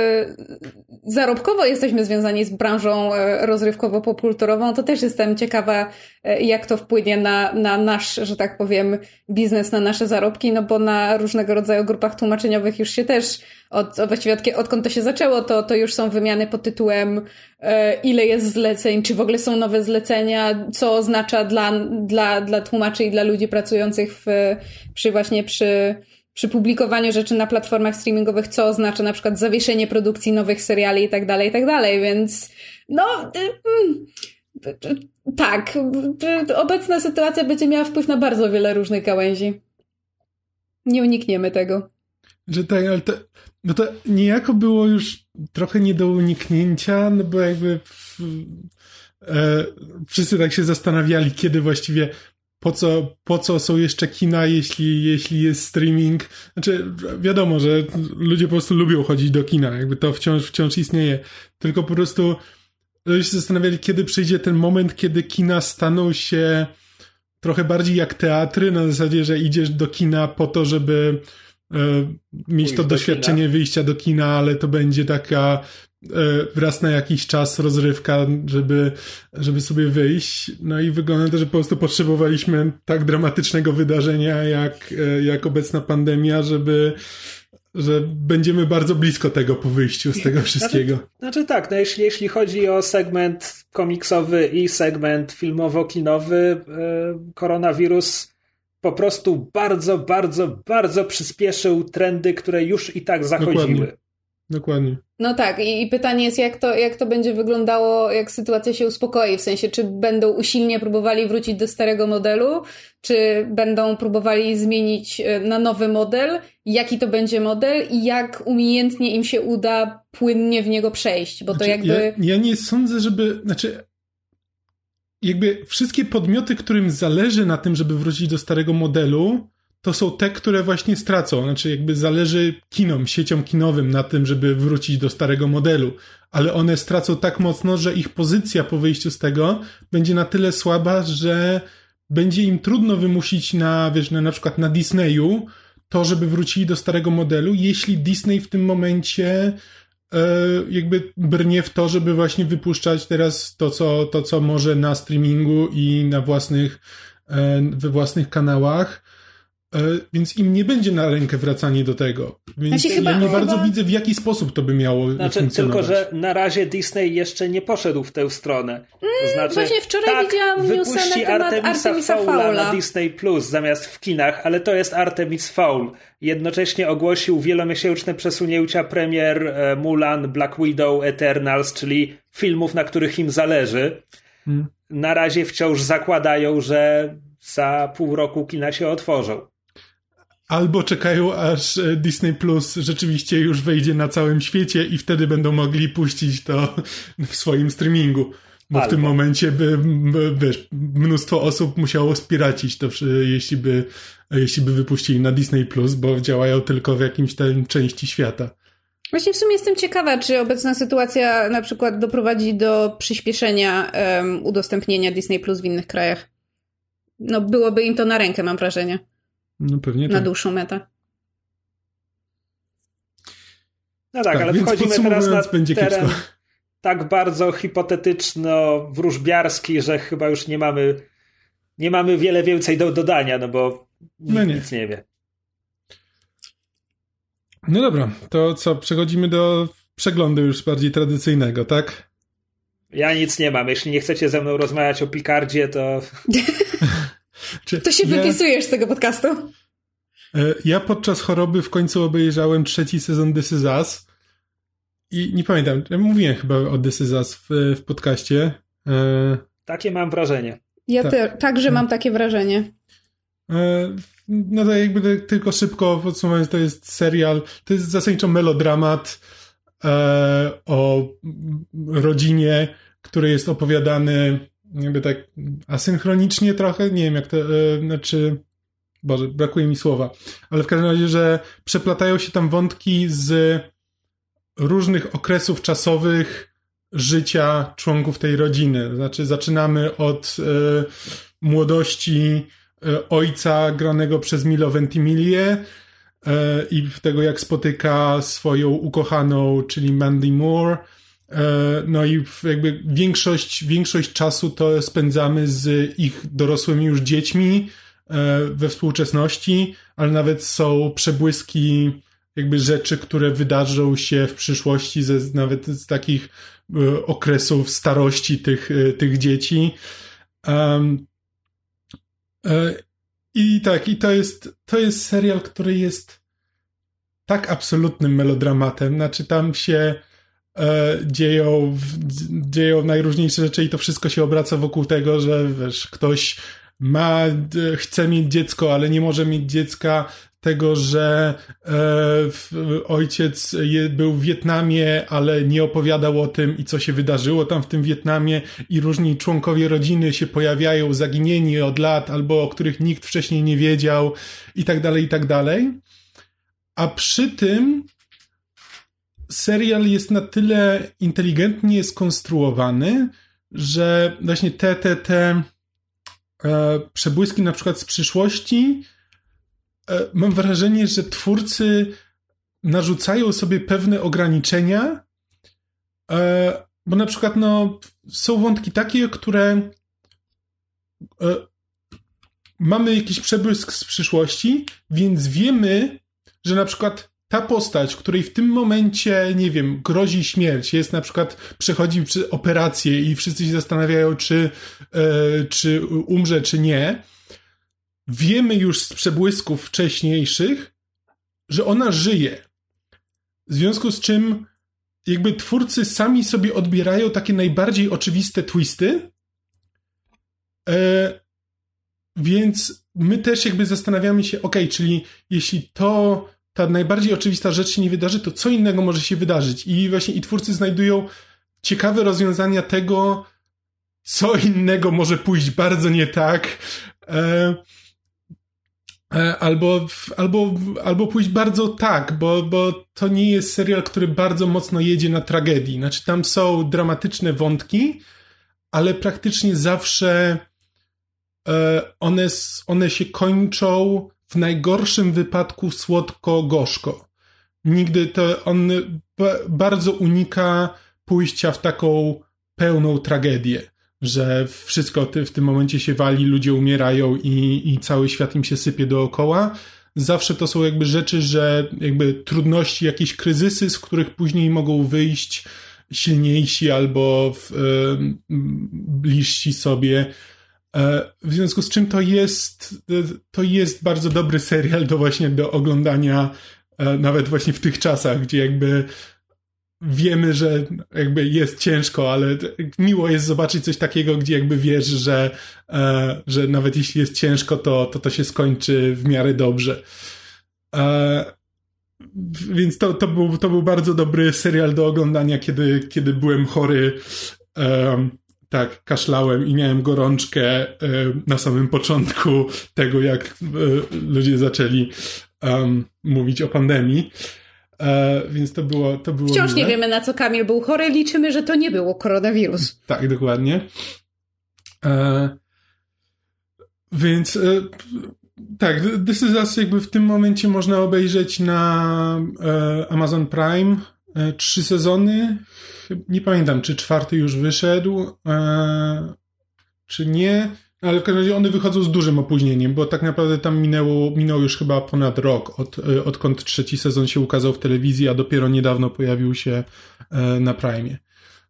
zarobkowo jesteśmy związani z branżą y, rozrywkowo-popkulturową, to też jestem ciekawa, y, jak to wpłynie na, na nasz, że tak powiem, biznes, na nasze zarobki, no bo na różnego rodzaju grupach tłumaczeniowych już się też, od, właściwie od, odkąd to się zaczęło, to, to już są wymiany pod tytułem e, ile jest zleceń, czy w ogóle są nowe zlecenia, co oznacza dla, dla, dla tłumaczy i dla ludzi pracujących w, przy właśnie przy, przy publikowaniu rzeczy na platformach streamingowych, co oznacza na przykład zawieszenie produkcji nowych seriali i tak dalej, i tak dalej, więc no y, mm, tak, y, obecna sytuacja będzie miała wpływ na bardzo wiele różnych gałęzi. Nie unikniemy tego. Że tak, ale to, no to niejako było już trochę nie do uniknięcia, no bo jakby w, e, wszyscy tak się zastanawiali, kiedy właściwie po co, po co są jeszcze kina, jeśli, jeśli jest streaming. Znaczy, wiadomo, że ludzie po prostu lubią chodzić do kina, jakby to wciąż, wciąż istnieje. Tylko po prostu ludzie się zastanawiali, kiedy przyjdzie ten moment, kiedy kina staną się trochę bardziej jak teatry, na zasadzie, że idziesz do kina po to, żeby e, mieć to do doświadczenie wyjścia do kina, ale to będzie taka raz na jakiś czas rozrywka, żeby, żeby sobie wyjść. No i wygląda to, że po prostu potrzebowaliśmy tak dramatycznego wydarzenia jak, e, jak obecna pandemia, żeby że będziemy bardzo blisko tego po wyjściu z tego wszystkiego. Znaczy tak, no jeśli, jeśli chodzi o segment komiksowy i segment filmowo-kinowy, e, koronawirus po prostu bardzo, bardzo, bardzo przyspieszył trendy, które już i tak zachodziły. Dokładnie. Dokładnie. No tak, i, i pytanie jest, jak to, jak to będzie wyglądało, jak sytuacja się uspokoi, w sensie, czy będą usilnie próbowali wrócić do starego modelu, czy będą próbowali zmienić e, na nowy model, jaki to będzie model i jak umiejętnie im się uda płynnie w niego przejść, bo to Znaczy, jakby... Ja, ja nie sądzę, żeby. Znaczy, jakby wszystkie podmioty, którym zależy na tym, żeby wrócić do starego modelu, to są te, które właśnie stracą. Znaczy, jakby zależy kinom, sieciom kinowym na tym, żeby wrócić do starego modelu, ale one stracą tak mocno, że ich pozycja po wyjściu z tego będzie na tyle słaba, że będzie im trudno wymusić na, wiesz, na, na przykład na Disneyu to, żeby wrócili do starego modelu, jeśli Disney w tym momencie e, jakby brnie w to, żeby właśnie wypuszczać teraz to, co, to, co może na streamingu i na własnych, e, we własnych kanałach. E, Więc im nie będzie na rękę wracanie do tego. Więc Znaczy, chyba- ja nie bardzo chyba- widzę, w jaki sposób to by miało Znaczy, funkcjonować. tylko, że na razie Disney jeszcze nie poszedł w tę stronę. To znaczy, właśnie wczoraj tak, widziałam newsa na temat Artemisa, Artemisa Foula Foula. na Disney Plus zamiast w kinach, ale to jest Artemis Fowl. Jednocześnie ogłosił wielomiesięczne przesunięcia premier e, Mulan, Black Widow, Eternals, czyli filmów, na których im zależy. Hmm. Na razie wciąż zakładają, że za pół roku kina się otworzą. Albo czekają, aż e, Disney Plus rzeczywiście już wejdzie na całym świecie i wtedy będą mogli puścić to w swoim streamingu. Bo w Albo. tym momencie by, by, wiesz, mnóstwo osób musiało spiracić to, jeśli by, jeśli by wypuścili na Disney Plus, bo działają tylko w jakimś tam części świata. Właśnie w sumie jestem ciekawa, czy obecna sytuacja na przykład doprowadzi do przyspieszenia em, udostępnienia Disney Plus w innych krajach. No byłoby im to na rękę, mam wrażenie, No pewnie na tak. dłuższą metę. No tak, Tak, ale wchodzimy teraz na będzie teren kiepsko. tak bardzo hipotetyczno-wróżbiarski, że chyba już nie mamy nie mamy wiele więcej do dodania, no bo nikt No nie. nic nie wie. No dobra, to co, przechodzimy do przeglądu już bardziej tradycyjnego, tak? Ja nic nie mam. Jeśli nie chcecie ze mną rozmawiać o Picardzie, to [laughs] To się ja, wypisujesz z tego podcastu. e, Ja podczas choroby w końcu obejrzałem trzeci sezon This Is Us i nie pamiętam, ja mówiłem chyba o This Is Us w, w podcaście. E, takie mam wrażenie. Ja Tak. te, także mam takie wrażenie. No to jakby tylko szybko podsumowując, to jest serial, to jest zasadniczo melodramat e, o rodzinie, który jest opowiadany jakby tak asynchronicznie trochę, nie wiem jak to, e, znaczy, Boże, brakuje mi słowa, ale w każdym razie, że przeplatają się tam wątki z różnych okresów czasowych życia członków tej rodziny. Znaczy, zaczynamy od e, młodości e, ojca granego przez Milo Ventimiglia e, i tego, jak spotyka swoją ukochaną, czyli Mandy Moore. E, no i jakby większość, większość czasu to spędzamy z ich dorosłymi już dziećmi e, we współczesności, ale nawet są przebłyski jakby rzeczy, które wydarzą się w przyszłości, ze, nawet z takich e, okresów starości tych, tych dzieci. I tak, i to jest, to jest serial, który jest tak absolutnym melodramatem. Znaczy, tam się e, dzieją, dzieją najróżniejsze rzeczy i to wszystko się obraca wokół tego, że wiesz, ktoś ma, chce mieć dziecko, ale nie może mieć dziecka, tego, że e, ojciec je, był w Wietnamie, ale nie opowiadał o tym i co się wydarzyło tam w tym Wietnamie i różni członkowie rodziny się pojawiają zaginieni od lat albo o których nikt wcześniej nie wiedział i tak dalej, i tak dalej. A przy tym serial jest na tyle inteligentnie skonstruowany, że właśnie te, te, te e, przebłyski na przykład z przyszłości E, mam wrażenie, że twórcy narzucają sobie pewne ograniczenia, e, bo na przykład no, są wątki takie, które e, mamy jakiś przebłysk z przyszłości, więc wiemy, że na przykład ta postać, której w tym momencie, nie wiem, grozi śmierć, jest na przykład, przechodzi operację i wszyscy się zastanawiają, czy, czy umrze, czy nie, wiemy już z przebłysków wcześniejszych, że ona żyje. W związku z czym jakby twórcy sami sobie odbierają takie najbardziej oczywiste twisty. E, więc my też jakby zastanawiamy się, ok, czyli jeśli to ta najbardziej oczywista rzecz się nie wydarzy, to co innego może się wydarzyć? I właśnie i twórcy znajdują ciekawe rozwiązania tego, co innego może pójść bardzo nie tak. E, E, albo, albo, albo pójść bardzo tak, bo, bo to nie jest serial, który bardzo mocno jedzie na tragedii. Znaczy, tam są dramatyczne wątki, ale praktycznie zawsze e, one, one się kończą w najgorszym wypadku słodko-gorzko. Nigdy to on bardzo unika pójścia w taką pełną tragedię że wszystko w tym momencie się wali, ludzie umierają i, i cały świat im się sypie dookoła. Zawsze to są jakby rzeczy, że jakby trudności, jakieś kryzysy, z których później mogą wyjść silniejsi albo w, y, bliżsi sobie. E, w związku z czym to jest, to jest bardzo dobry serial do właśnie do oglądania e, nawet właśnie w tych czasach, gdzie jakby wiemy, że jakby jest ciężko, ale miło jest zobaczyć coś takiego, gdzie jakby wiesz, że, e, że nawet jeśli jest ciężko, to, to to się skończy w miarę dobrze. E, więc to, to, był, to był bardzo dobry serial do oglądania, kiedy, kiedy byłem chory. E, tak, kaszlałem i miałem gorączkę e, na samym początku tego, jak e, ludzie zaczęli mówić o pandemii. E, więc to było, to było Wciąż miłe. nie wiemy, na co Kamil był chory. Liczymy, że to nie było koronawirus. Tak, dokładnie. E, więc e, tak, This Is Us jakby w tym momencie można obejrzeć na e, Amazon Prime trzy sezony. Nie pamiętam, czy czwarty już wyszedł, e, czy nie. Ale w każdym razie one wychodzą z dużym opóźnieniem, bo tak naprawdę tam minęło, minął już chyba ponad rok, od, e, odkąd trzeci sezon się ukazał w telewizji, a dopiero niedawno pojawił się e, na Prime.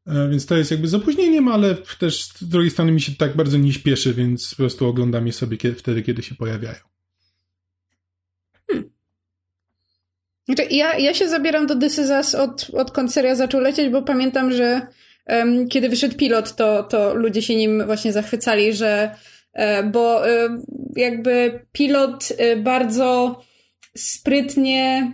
E, więc to jest jakby z opóźnieniem, ale też z drugiej strony mi się tak bardzo nie śpieszy, więc po prostu oglądam je sobie kiedy, wtedy, kiedy się pojawiają. Znaczy, ja, ja się zabieram do This Is Us od, odkąd seria zaczął lecieć, bo pamiętam, że kiedy wyszedł pilot, to, to ludzie się nim właśnie zachwycali, że bo jakby pilot bardzo sprytnie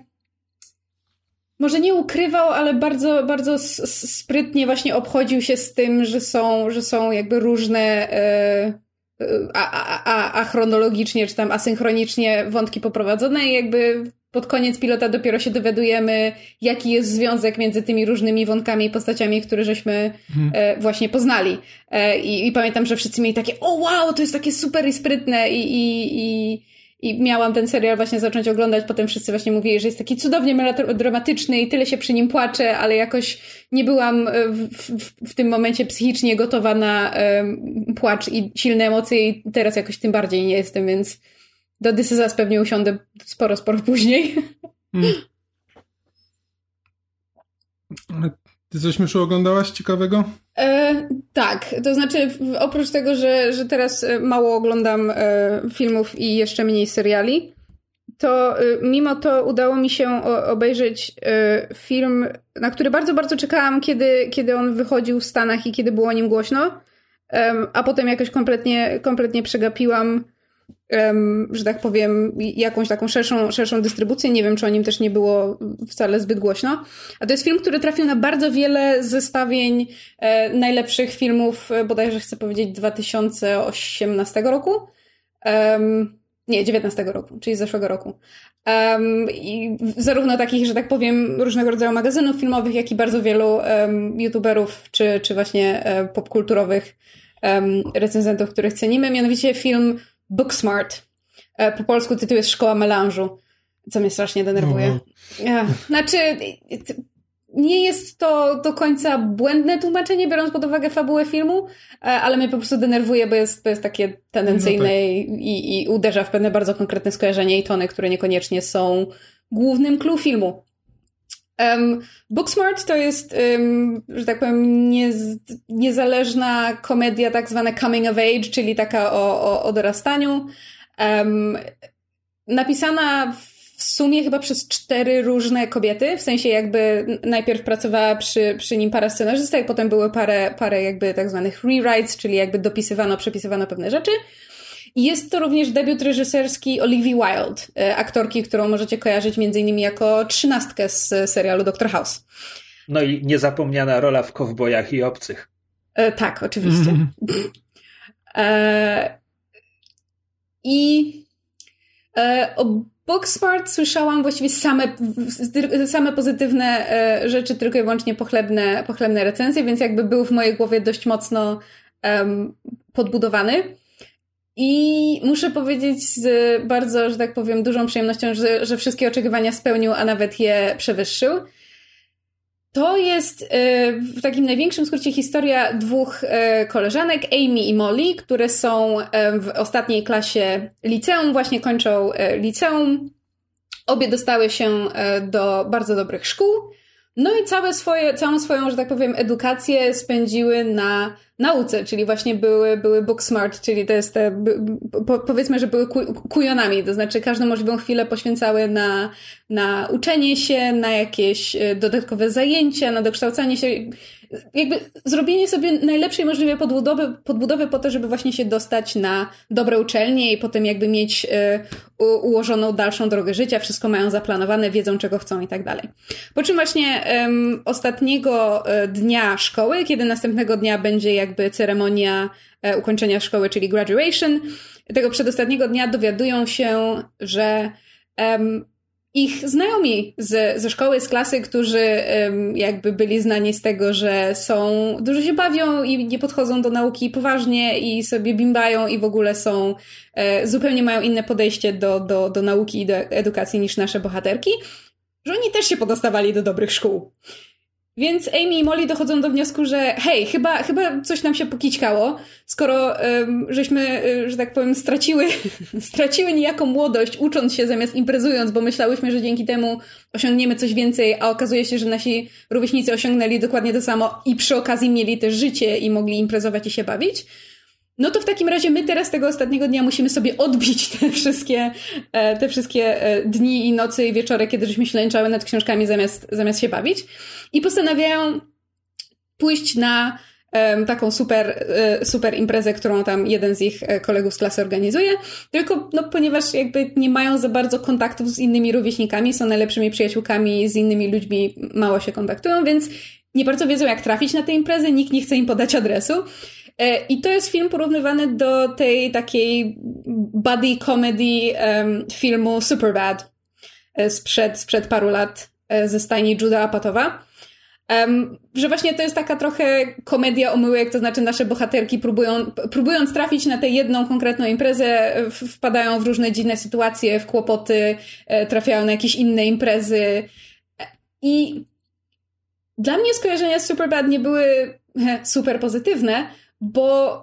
może nie ukrywał, ale bardzo, bardzo sprytnie właśnie obchodził się z tym, że są, że są jakby różne a, a, a, a chronologicznie czy tam asynchronicznie wątki poprowadzone i jakby pod koniec pilota dopiero się dowiadujemy, jaki jest związek między tymi różnymi wątkami i postaciami, które żeśmy hmm. e, właśnie poznali. E, i, I, pamiętam, że wszyscy mieli takie, o wow, to jest takie super i sprytne i, i, i, i miałam ten serial właśnie zacząć oglądać, potem wszyscy właśnie mówili, że jest taki cudownie melodramatyczny i tyle się przy nim płacze, ale jakoś nie byłam e, w, w, w tym momencie psychicznie gotowa na um, płacz i silne emocje i teraz jakoś tym bardziej nie jestem, więc do This Is pewnie usiądę sporo, sporo później. Hmm. Ty coś już oglądałaś ciekawego? E, tak, to znaczy oprócz tego, że, że teraz e, mało oglądam e, filmów i jeszcze mniej seriali, to e, mimo to udało mi się obejrzeć e, film, na który bardzo, bardzo czekałam, kiedy, kiedy on wychodził w Stanach i kiedy było o nim głośno, a potem jakoś kompletnie, kompletnie przegapiłam że tak powiem, jakąś taką szerszą, szerszą dystrybucję. Nie wiem, czy o nim też nie było wcale zbyt głośno. A to jest film, który trafił na bardzo wiele zestawień e, najlepszych filmów, e, bodajże chcę powiedzieć 2018 roku. Nie, 19 roku, czyli z zeszłego roku. I zarówno takich, że tak powiem, różnego rodzaju magazynów filmowych, jak i bardzo wielu youtuberów, czy, czy właśnie um, popkulturowych recenzentów, których cenimy. Mianowicie film Booksmart. E, po polsku tytuł jest Szkoła Melanżu, co mnie strasznie denerwuje. No. Znaczy, nie jest to do końca błędne tłumaczenie, biorąc pod uwagę fabułę filmu, e, ale mnie po prostu denerwuje, bo jest, to jest takie tendencyjne no tak. i, i uderza w pewne bardzo konkretne skojarzenia i tony, które niekoniecznie są głównym clue filmu. Um, Booksmart to jest, um, że tak powiem, niezależna komedia, tak zwana coming of age, czyli taka o, o, o dorastaniu. Um, napisana w sumie chyba przez cztery różne kobiety, w sensie jakby najpierw pracowała przy, przy nim para scenarzystek, potem były parę, parę jakby tak zwanych rewrites, czyli jakby dopisywano, przepisywano pewne rzeczy. I jest to również debiut reżyserski Olivia Wilde, e, aktorki, którą możecie kojarzyć między innymi jako trzynastkę z serialu Doctor House. No i niezapomniana rola w Kowbojach i Obcych. E, tak, oczywiście. Mm. E, I e, o Booksmart słyszałam właściwie same, same pozytywne e, rzeczy, tylko i wyłącznie pochlebne, pochlebne recenzje, więc jakby był w mojej głowie dość mocno podbudowany. I muszę powiedzieć z bardzo, że tak powiem, dużą przyjemnością, że, że wszystkie oczekiwania spełnił, a nawet je przewyższył. To jest y, w takim największym skrócie historia dwóch y, koleżanek, Amy i Molly, które są y, w ostatniej klasie liceum, właśnie kończą liceum. Obie dostały się do bardzo dobrych szkół. No i całe swoje, całą swoją, że tak powiem, edukację spędziły na nauce, czyli właśnie były, były book smart, czyli to jest te, po, powiedzmy, że były kujonami, to znaczy każdą możliwą chwilę poświęcały na, na uczenie się, na jakieś e, dodatkowe zajęcia, na dokształcanie się, jakby zrobienie sobie najlepszej możliwej podbudowy, podbudowy po to, żeby właśnie się dostać na dobre uczelnie i potem jakby mieć y, ułożoną dalszą drogę życia, wszystko mają zaplanowane, wiedzą czego chcą i tak dalej. Po czym właśnie ostatniego y, dnia szkoły, kiedy następnego dnia będzie jakby ceremonia y, ukończenia szkoły, czyli graduation, tego przedostatniego dnia dowiadują się, że ich znajomi z, ze szkoły, z klasy, którzy um, jakby byli znani z tego, że są, dużo się bawią i nie podchodzą do nauki poważnie i sobie bimbają i w ogóle są, e, zupełnie mają inne podejście do, do, do nauki i do edukacji niż nasze bohaterki, że oni też się podostawali do dobrych szkół. Więc Amy i Molly dochodzą do wniosku, że hej, chyba, chyba coś nam się pokićkało, skoro um, żeśmy, y, że tak powiem, straciły, [laughs] straciły niejako młodość, ucząc się zamiast imprezując, bo myślałyśmy, że dzięki temu osiągniemy coś więcej, a okazuje się, że nasi rówieśnicy osiągnęli dokładnie to samo i przy okazji mieli też życie i mogli imprezować i się bawić. No to w takim razie my teraz tego ostatniego dnia musimy sobie odbić te wszystkie, e, te wszystkie e, dni i nocy i wieczory, kiedy żeśmy ślęczały nad książkami zamiast, zamiast się bawić. I postanawiają pójść na taką super, e, super imprezę, którą tam jeden z ich kolegów z klasy organizuje, tylko no, ponieważ jakby nie mają za bardzo kontaktów z innymi rówieśnikami, są najlepszymi przyjaciółkami, z innymi ludźmi mało się kontaktują, więc nie bardzo wiedzą jak trafić na tę imprezę, nikt nie chce im podać adresu. E, I to jest film porównywany do tej takiej buddy comedy filmu Superbad sprzed, sprzed paru lat ze stajni Juda Apatowa. Um, że właśnie to jest taka trochę komedia omyłek, to znaczy nasze bohaterki próbują, próbując trafić na tę jedną konkretną imprezę, wpadają w różne dziwne sytuacje, w kłopoty, e, trafiają na jakieś inne imprezy. I dla mnie skojarzenia z Superbad nie były super pozytywne, bo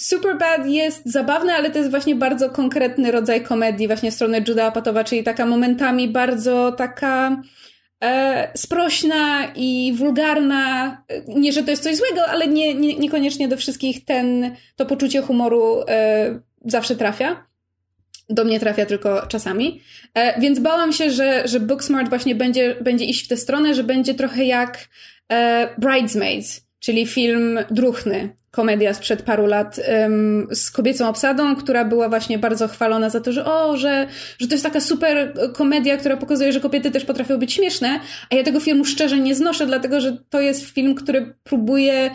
Superbad jest zabawne, ale to jest właśnie bardzo konkretny rodzaj komedii, właśnie w stronę Juda Apatowa, czyli taka momentami bardzo taka e, sprośna i wulgarna. Nie, że to jest coś złego, ale nie, nie, niekoniecznie do wszystkich ten, to poczucie humoru e, zawsze trafia. Do mnie trafia tylko czasami. E, więc bałam się, że, że Booksmart właśnie będzie, będzie iść w tę stronę, że będzie trochę jak e, Bridesmaids, czyli film druchny, komedia sprzed paru lat um, z kobiecą obsadą, która była właśnie bardzo chwalona za to, że o, że, że to jest taka super komedia, która pokazuje, że kobiety też potrafią być śmieszne, a ja tego filmu szczerze nie znoszę, dlatego że to jest film, który próbuje,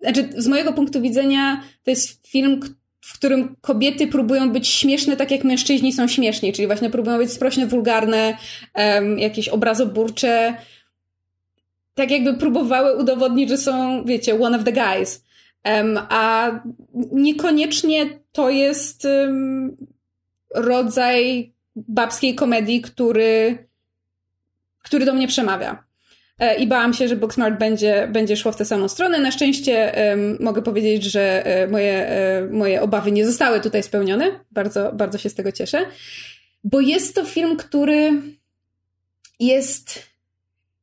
znaczy z mojego punktu widzenia to jest film, w którym kobiety próbują być śmieszne tak jak mężczyźni są śmieszni, czyli właśnie próbują być sprośne, wulgarne, um, jakieś obrazoburcze, tak jakby próbowały udowodnić, że są, wiecie, one of the guys. A niekoniecznie to jest rodzaj babskiej komedii, który, który do mnie przemawia. E, I bałam się, że Booksmart będzie, będzie szło w tę samą stronę. Na szczęście mogę powiedzieć, że e, moje, e, moje obawy nie zostały tutaj spełnione. Bardzo, bardzo się z tego cieszę. Bo jest to film, który jest,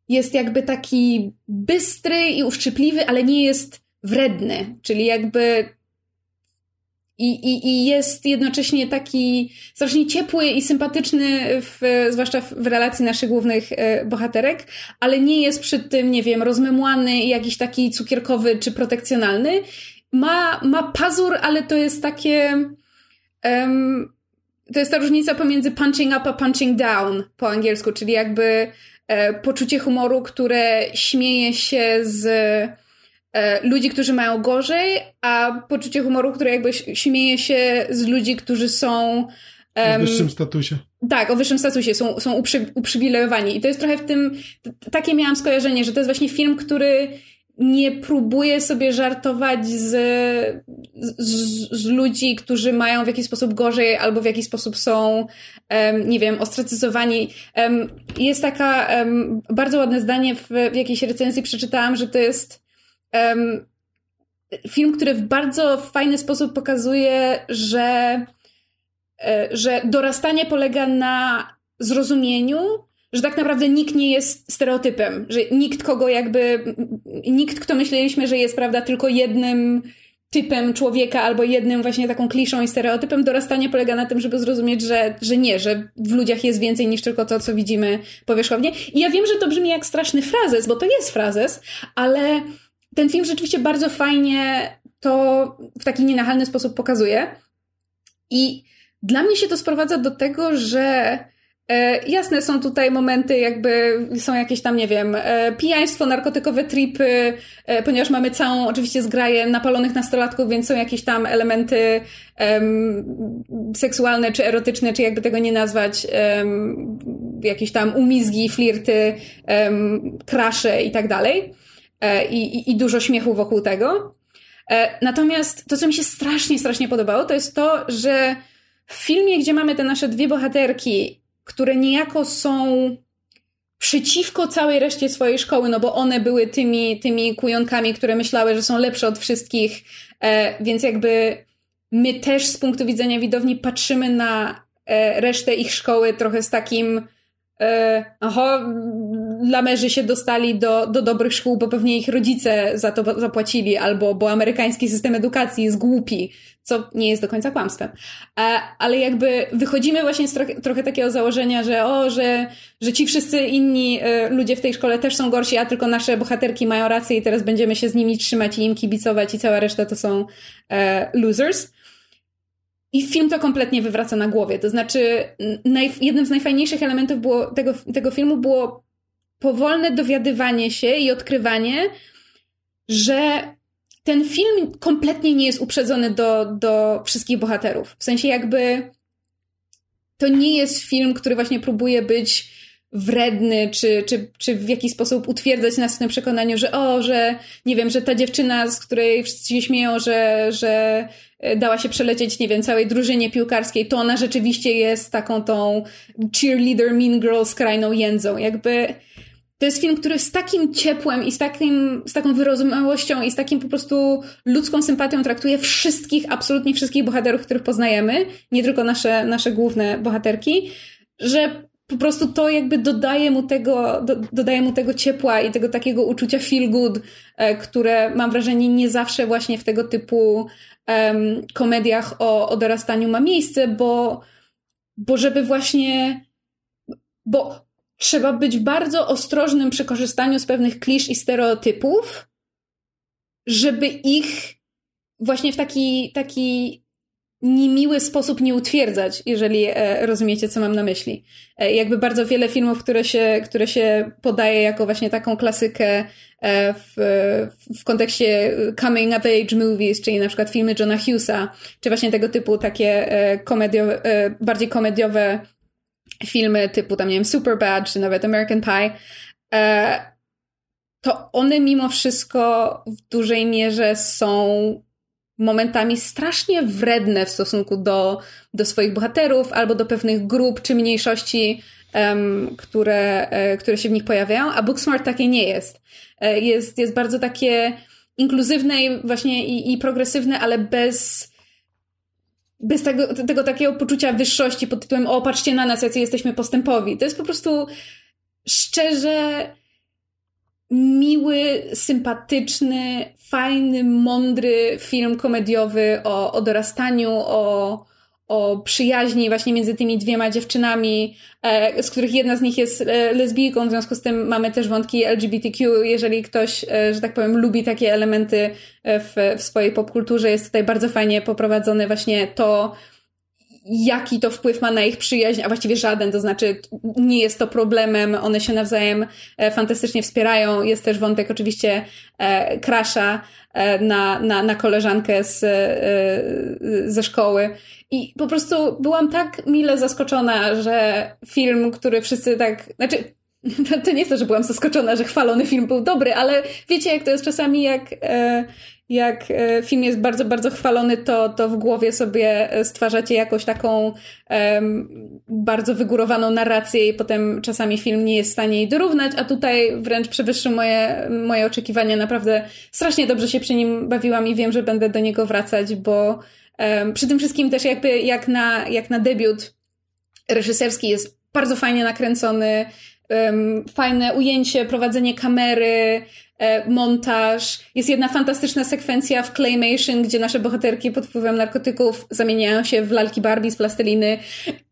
jest jakby taki bystry i uszczypliwy, ale nie jest wredny, czyli jakby i, i, i jest jednocześnie taki strasznie ciepły i sympatyczny, w, zwłaszcza w, w relacji naszych głównych e, bohaterek, ale nie jest przy tym, nie wiem, rozmemłany i jakiś taki cukierkowy czy protekcjonalny. Ma, ma pazur, ale to jest takie. Um, to jest ta różnica pomiędzy punching up a punching down po angielsku, czyli jakby e, poczucie humoru, które śmieje się z ludzi, którzy mają gorzej, a poczucie humoru, które jakby śmieje się z ludzi, którzy są um, o wyższym statusie. Tak, o wyższym statusie, są, są uprzy, uprzywilejowani. I to jest trochę w tym, takie miałam skojarzenie, że to jest właśnie film, który nie próbuje sobie żartować z, z, z, ludzi, którzy mają w jakiś sposób gorzej albo w jakiś sposób są, um, nie wiem, ostracyzowani. Um, jest taka bardzo ładne zdanie w, w jakiejś recenzji, przeczytałam, że to jest film, który w bardzo fajny sposób pokazuje, że, e, że dorastanie polega na zrozumieniu, że tak naprawdę nikt nie jest stereotypem, że nikt kogo jakby, nikt kto myśleliśmy, że jest, prawda, tylko jednym typem człowieka albo jednym właśnie taką kliszą i stereotypem, dorastanie polega na tym, żeby zrozumieć, że, że nie, że w ludziach jest więcej niż tylko to, co widzimy powierzchownie. I ja wiem, że to brzmi jak straszny frazes, bo to jest frazes, ale ten film rzeczywiście bardzo fajnie to w taki nienachalny sposób pokazuje. I dla mnie się to sprowadza do tego, że e, jasne są tutaj momenty, jakby są jakieś tam, nie wiem, e, pijaństwo, narkotykowe tripy, e, ponieważ mamy całą oczywiście zgraję napalonych nastolatków, więc są jakieś tam elementy seksualne czy erotyczne, czy jakby tego nie nazwać, jakieś tam umizgi, flirty, krasze i tak dalej. E, i, i dużo śmiechu wokół tego. E, natomiast to, co mi się strasznie, strasznie podobało, to jest to, że w filmie, gdzie mamy te nasze dwie bohaterki, które niejako są przeciwko całej reszcie swojej szkoły, no bo one były tymi, tymi kujonkami, które myślały, że są lepsze od wszystkich, e, więc jakby my też z punktu widzenia widowni patrzymy na resztę ich szkoły trochę z takim aha, lamerzy się dostali do, do dobrych szkół, bo pewnie ich rodzice za to zapłacili, albo bo amerykański system edukacji jest głupi, co nie jest do końca kłamstwem. E, ale jakby wychodzimy właśnie z trochę, trochę takiego założenia, że o, że, że ci wszyscy inni e, ludzie w tej szkole też są gorsi, a tylko nasze bohaterki mają rację i teraz będziemy się z nimi trzymać i im kibicować i cała reszta to są e, losers. I film to kompletnie wywraca na głowie. To znaczy, naj, jednym z najfajniejszych elementów było, tego, tego filmu było powolne dowiadywanie się i odkrywanie, że ten film kompletnie nie jest uprzedzony do, do wszystkich bohaterów. W sensie jakby to nie jest film, który właśnie próbuje być wredny, czy, czy, czy w jakiś sposób utwierdzać nas w tym przekonaniu, że o, że nie wiem, że ta dziewczyna, z której wszyscy się śmieją, że, że dała się przelecieć, nie wiem, całej drużynie piłkarskiej, to ona rzeczywiście jest taką tą cheerleader mean girl skrajną jędzą. Jakby to jest film, który z takim ciepłem i z, takim, z taką wyrozumiałością i z takim po prostu ludzką sympatią traktuje wszystkich, absolutnie wszystkich bohaterów, których poznajemy, nie tylko nasze, nasze główne bohaterki, że po prostu to jakby dodaje mu tego, do, dodaje mu tego ciepła i tego takiego uczucia feel good, e, które mam wrażenie nie zawsze właśnie w tego typu um, komediach o, o dorastaniu ma miejsce, bo, bo żeby właśnie, bo trzeba być bardzo ostrożnym przy korzystaniu z pewnych klisz i stereotypów, żeby ich właśnie w taki, taki niemiły sposób nie utwierdzać, jeżeli e, rozumiecie, co mam na myśli. E, jakby bardzo wiele filmów, które się, które się podaje jako właśnie taką klasykę e, w, w kontekście coming of age movies, czyli na przykład filmy Johna Hughesa, czy właśnie tego typu takie komediowe, bardziej komediowe filmy typu tam, nie wiem, Superbad, czy nawet American Pie, to one mimo wszystko w dużej mierze są momentami strasznie wredne w stosunku do, do swoich bohaterów albo do pewnych grup czy mniejszości, um, które, e, które się w nich pojawiają, a Booksmart takie nie jest. E, jest, jest bardzo takie inkluzywne i właśnie i, i progresywne, ale bez bez tego, tego takiego poczucia wyższości pod tytułem o, patrzcie na nas, jacy jesteśmy postępowi. To jest po prostu szczerze miły, sympatyczny, fajny, mądry film komediowy o, o dorastaniu, o, o przyjaźni właśnie między tymi dwiema dziewczynami, e, z których jedna z nich jest e, lesbijką, w związku z tym mamy też wątki LGBTQ. Jeżeli ktoś, e, że tak powiem, lubi takie elementy w, w swojej popkulturze, jest tutaj bardzo fajnie poprowadzone właśnie to, jaki to wpływ ma na ich przyjaźń, a właściwie żaden, to znaczy nie jest to problemem, one się nawzajem fantastycznie wspierają. Jest też wątek oczywiście krasza na, na, na koleżankę z, ze szkoły i po prostu byłam tak mile zaskoczona, że film, który wszyscy tak. Znaczy, [laughs] to nie jest to, że byłam zaskoczona, że chwalony film był dobry, ale wiecie, jak to jest czasami, jak, e, jak e, film jest bardzo, bardzo chwalony, to, to w głowie sobie stwarzacie jakąś taką um, bardzo wygórowaną narrację i potem czasami film nie jest w stanie jej dorównać, a tutaj wręcz przewyższył moje, moje oczekiwania. Naprawdę strasznie dobrze się przy nim bawiłam i wiem, że będę do niego wracać, bo przy tym wszystkim też jakby jak na, jak na debiut reżyserski jest bardzo fajnie nakręcony, fajne ujęcie, prowadzenie kamery, e, montaż. Jest jedna fantastyczna sekwencja w Claymation, gdzie nasze bohaterki pod wpływem narkotyków zamieniają się w lalki Barbie z plasteliny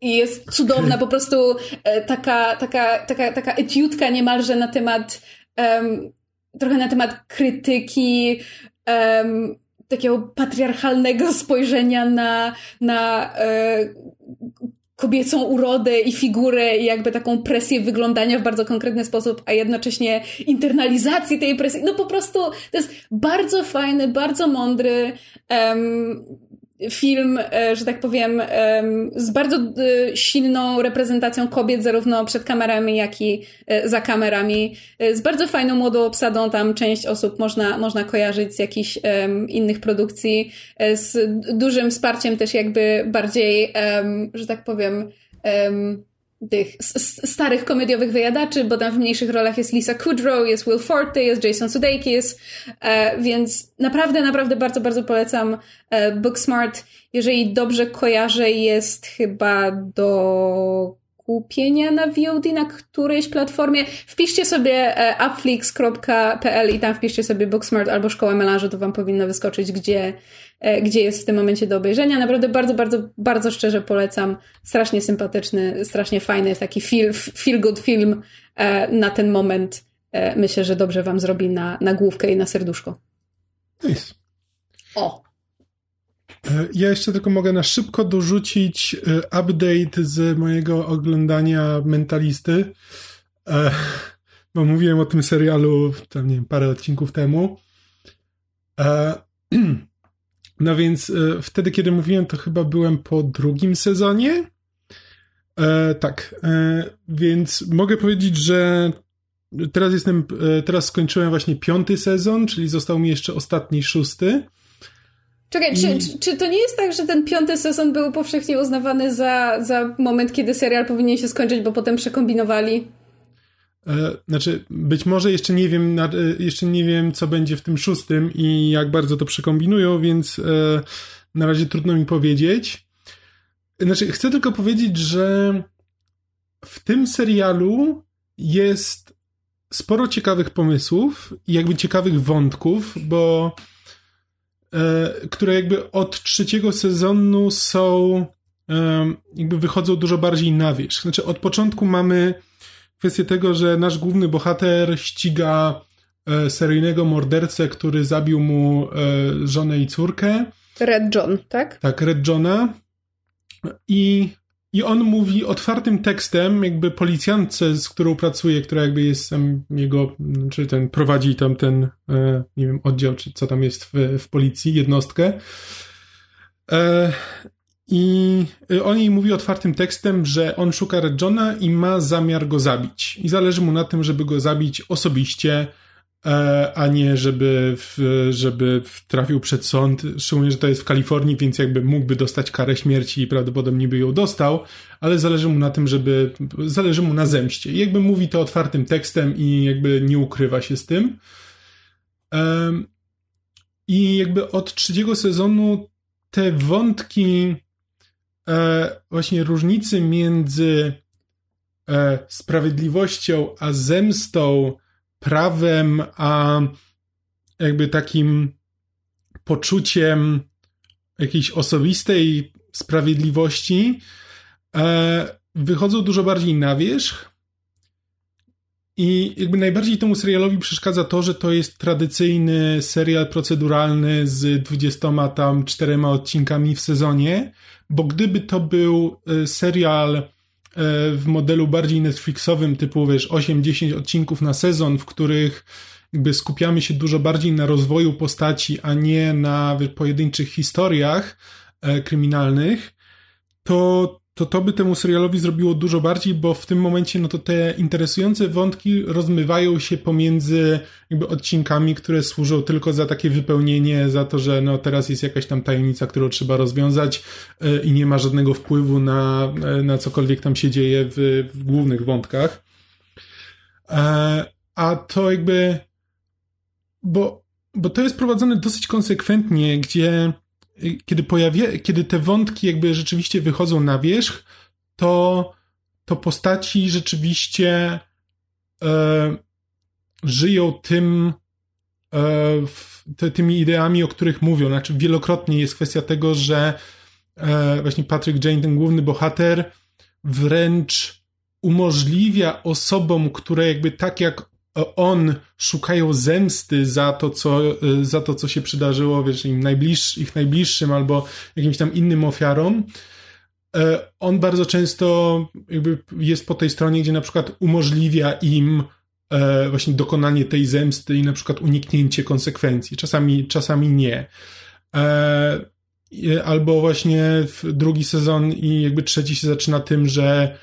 i jest cudowna, po prostu e, taka, taka, taka, taka etiutka niemalże na temat um, trochę na temat krytyki um, takiego patriarchalnego [laughs] spojrzenia na, na e, kobiecą urodę i figurę i jakby taką presję wyglądania w bardzo konkretny sposób, a jednocześnie internalizacji tej presji. No po prostu to jest bardzo fajny, bardzo mądry, um, film, e, że tak powiem, z bardzo e, silną reprezentacją kobiet, zarówno przed kamerami, jak i e, za kamerami. Z bardzo fajną młodą obsadą, tam część osób można, można kojarzyć z jakichś innych produkcji, z dużym wsparciem też jakby bardziej, że tak powiem, tych starych komediowych wyjadaczy, bo tam w mniejszych rolach jest Lisa Kudrow, jest Will Forte, jest Jason Sudeikis, e, więc naprawdę, naprawdę bardzo, bardzo polecam e, Booksmart. Jeżeli dobrze kojarzę, jest chyba do kupienia na VOD na którejś platformie. Wpiszcie sobie upflix.pl i tam wpiszcie sobie Booksmart albo Szkoła Melanżu, to wam powinno wyskoczyć, gdzie, gdzie jest w tym momencie do obejrzenia. Naprawdę bardzo, bardzo, bardzo szczerze polecam. Strasznie sympatyczny, strasznie fajny, jest taki feel, feel good film na ten moment. Myślę, że dobrze wam zrobi na, na główkę i na serduszko. Nice. O! E, ja jeszcze tylko mogę na szybko dorzucić e, update z mojego oglądania Mentalisty, e, bo mówiłem o tym serialu tam, nie wiem, parę odcinków temu. [clears throat] No więc wtedy, kiedy mówiłem, to chyba byłem po drugim sezonie. Tak, więc mogę powiedzieć, że teraz jestem, teraz skończyłem właśnie piąty sezon, czyli został mi jeszcze ostatni szósty. Czekaj, I... czy, czy, czy, to nie jest tak, że ten piąty sezon był powszechnie uznawany za, za moment, kiedy serial powinien się skończyć, bo potem przekombinowali? E, znaczy, być może jeszcze nie wiem, e, jeszcze nie wiem, co będzie w tym szóstym i jak bardzo to przekombinują, więc e, na razie trudno mi powiedzieć. Znaczy, chcę tylko powiedzieć, że w tym serialu jest sporo ciekawych pomysłów i jakby ciekawych wątków, bo które jakby od trzeciego sezonu są, jakby wychodzą dużo bardziej na wierzch. Znaczy, od początku mamy kwestię tego, że nasz główny bohater ściga e, seryjnego mordercę, który zabił mu e, żonę i córkę. Red John, tak? Tak, Red Johna. I i on mówi otwartym tekstem, jakby policjantce, z którą pracuje, która jakby jest jego, czy ten prowadzi tam ten, e, nie wiem, oddział, czy co tam jest w, w policji, jednostkę. I on jej mówi otwartym tekstem, że on szuka Red Johna i ma zamiar go zabić. I zależy mu na tym, żeby go zabić osobiście, E, a nie żeby, żeby trafił przed sąd, szczególnie, że to jest w Kalifornii, więc jakby mógłby dostać karę śmierci i prawdopodobnie by ją dostał, ale zależy mu na tym, żeby, zależy mu na zemście. I jakby mówi to otwartym tekstem i jakby nie ukrywa się z tym. I jakby od trzeciego sezonu te wątki e, właśnie różnicy między e, sprawiedliwością a zemstą prawem, a jakby takim poczuciem jakiejś osobistej sprawiedliwości e, wychodzą dużo bardziej na wierzch. I jakby najbardziej temu serialowi przeszkadza to, że to jest tradycyjny serial proceduralny z dwudziestoma tam czterema odcinkami w sezonie, bo gdyby to był e, serial E, w modelu bardziej Netflixowym, typu wiesz, 8-10 odcinków na sezon, w których jakby skupiamy się dużo bardziej na rozwoju postaci, a nie na pojedynczych historiach e, kryminalnych, to to to by temu serialowi zrobiło dużo bardziej, bo w tym momencie no to te interesujące wątki rozmywają się pomiędzy jakby odcinkami, które służą tylko za takie wypełnienie, za to, że no teraz jest jakaś tam tajemnica, którą trzeba rozwiązać yy, i nie ma żadnego wpływu na, yy, na cokolwiek tam się dzieje w, w głównych wątkach. Yy, a to jakby, bo, bo to jest prowadzone dosyć konsekwentnie, gdzie kiedy pojawia, kiedy te wątki jakby rzeczywiście wychodzą na wierzch, to, to postaci rzeczywiście e, żyją tym, e, te, tymi ideami, o których mówią. Znaczy, wielokrotnie jest kwestia tego, że e, właśnie Patrick Jane, ten główny bohater, wręcz umożliwia osobom, które jakby tak jak on szukają zemsty za to, co, za to, co się przydarzyło, wiesz, im najbliższ, ich najbliższym albo jakimś tam innym ofiarom. E, on bardzo często jakby jest po tej stronie, gdzie na przykład umożliwia im e, właśnie dokonanie tej zemsty i na przykład uniknięcie konsekwencji. Czasami, czasami nie. E, albo właśnie drugi sezon i jakby trzeci się zaczyna tym, że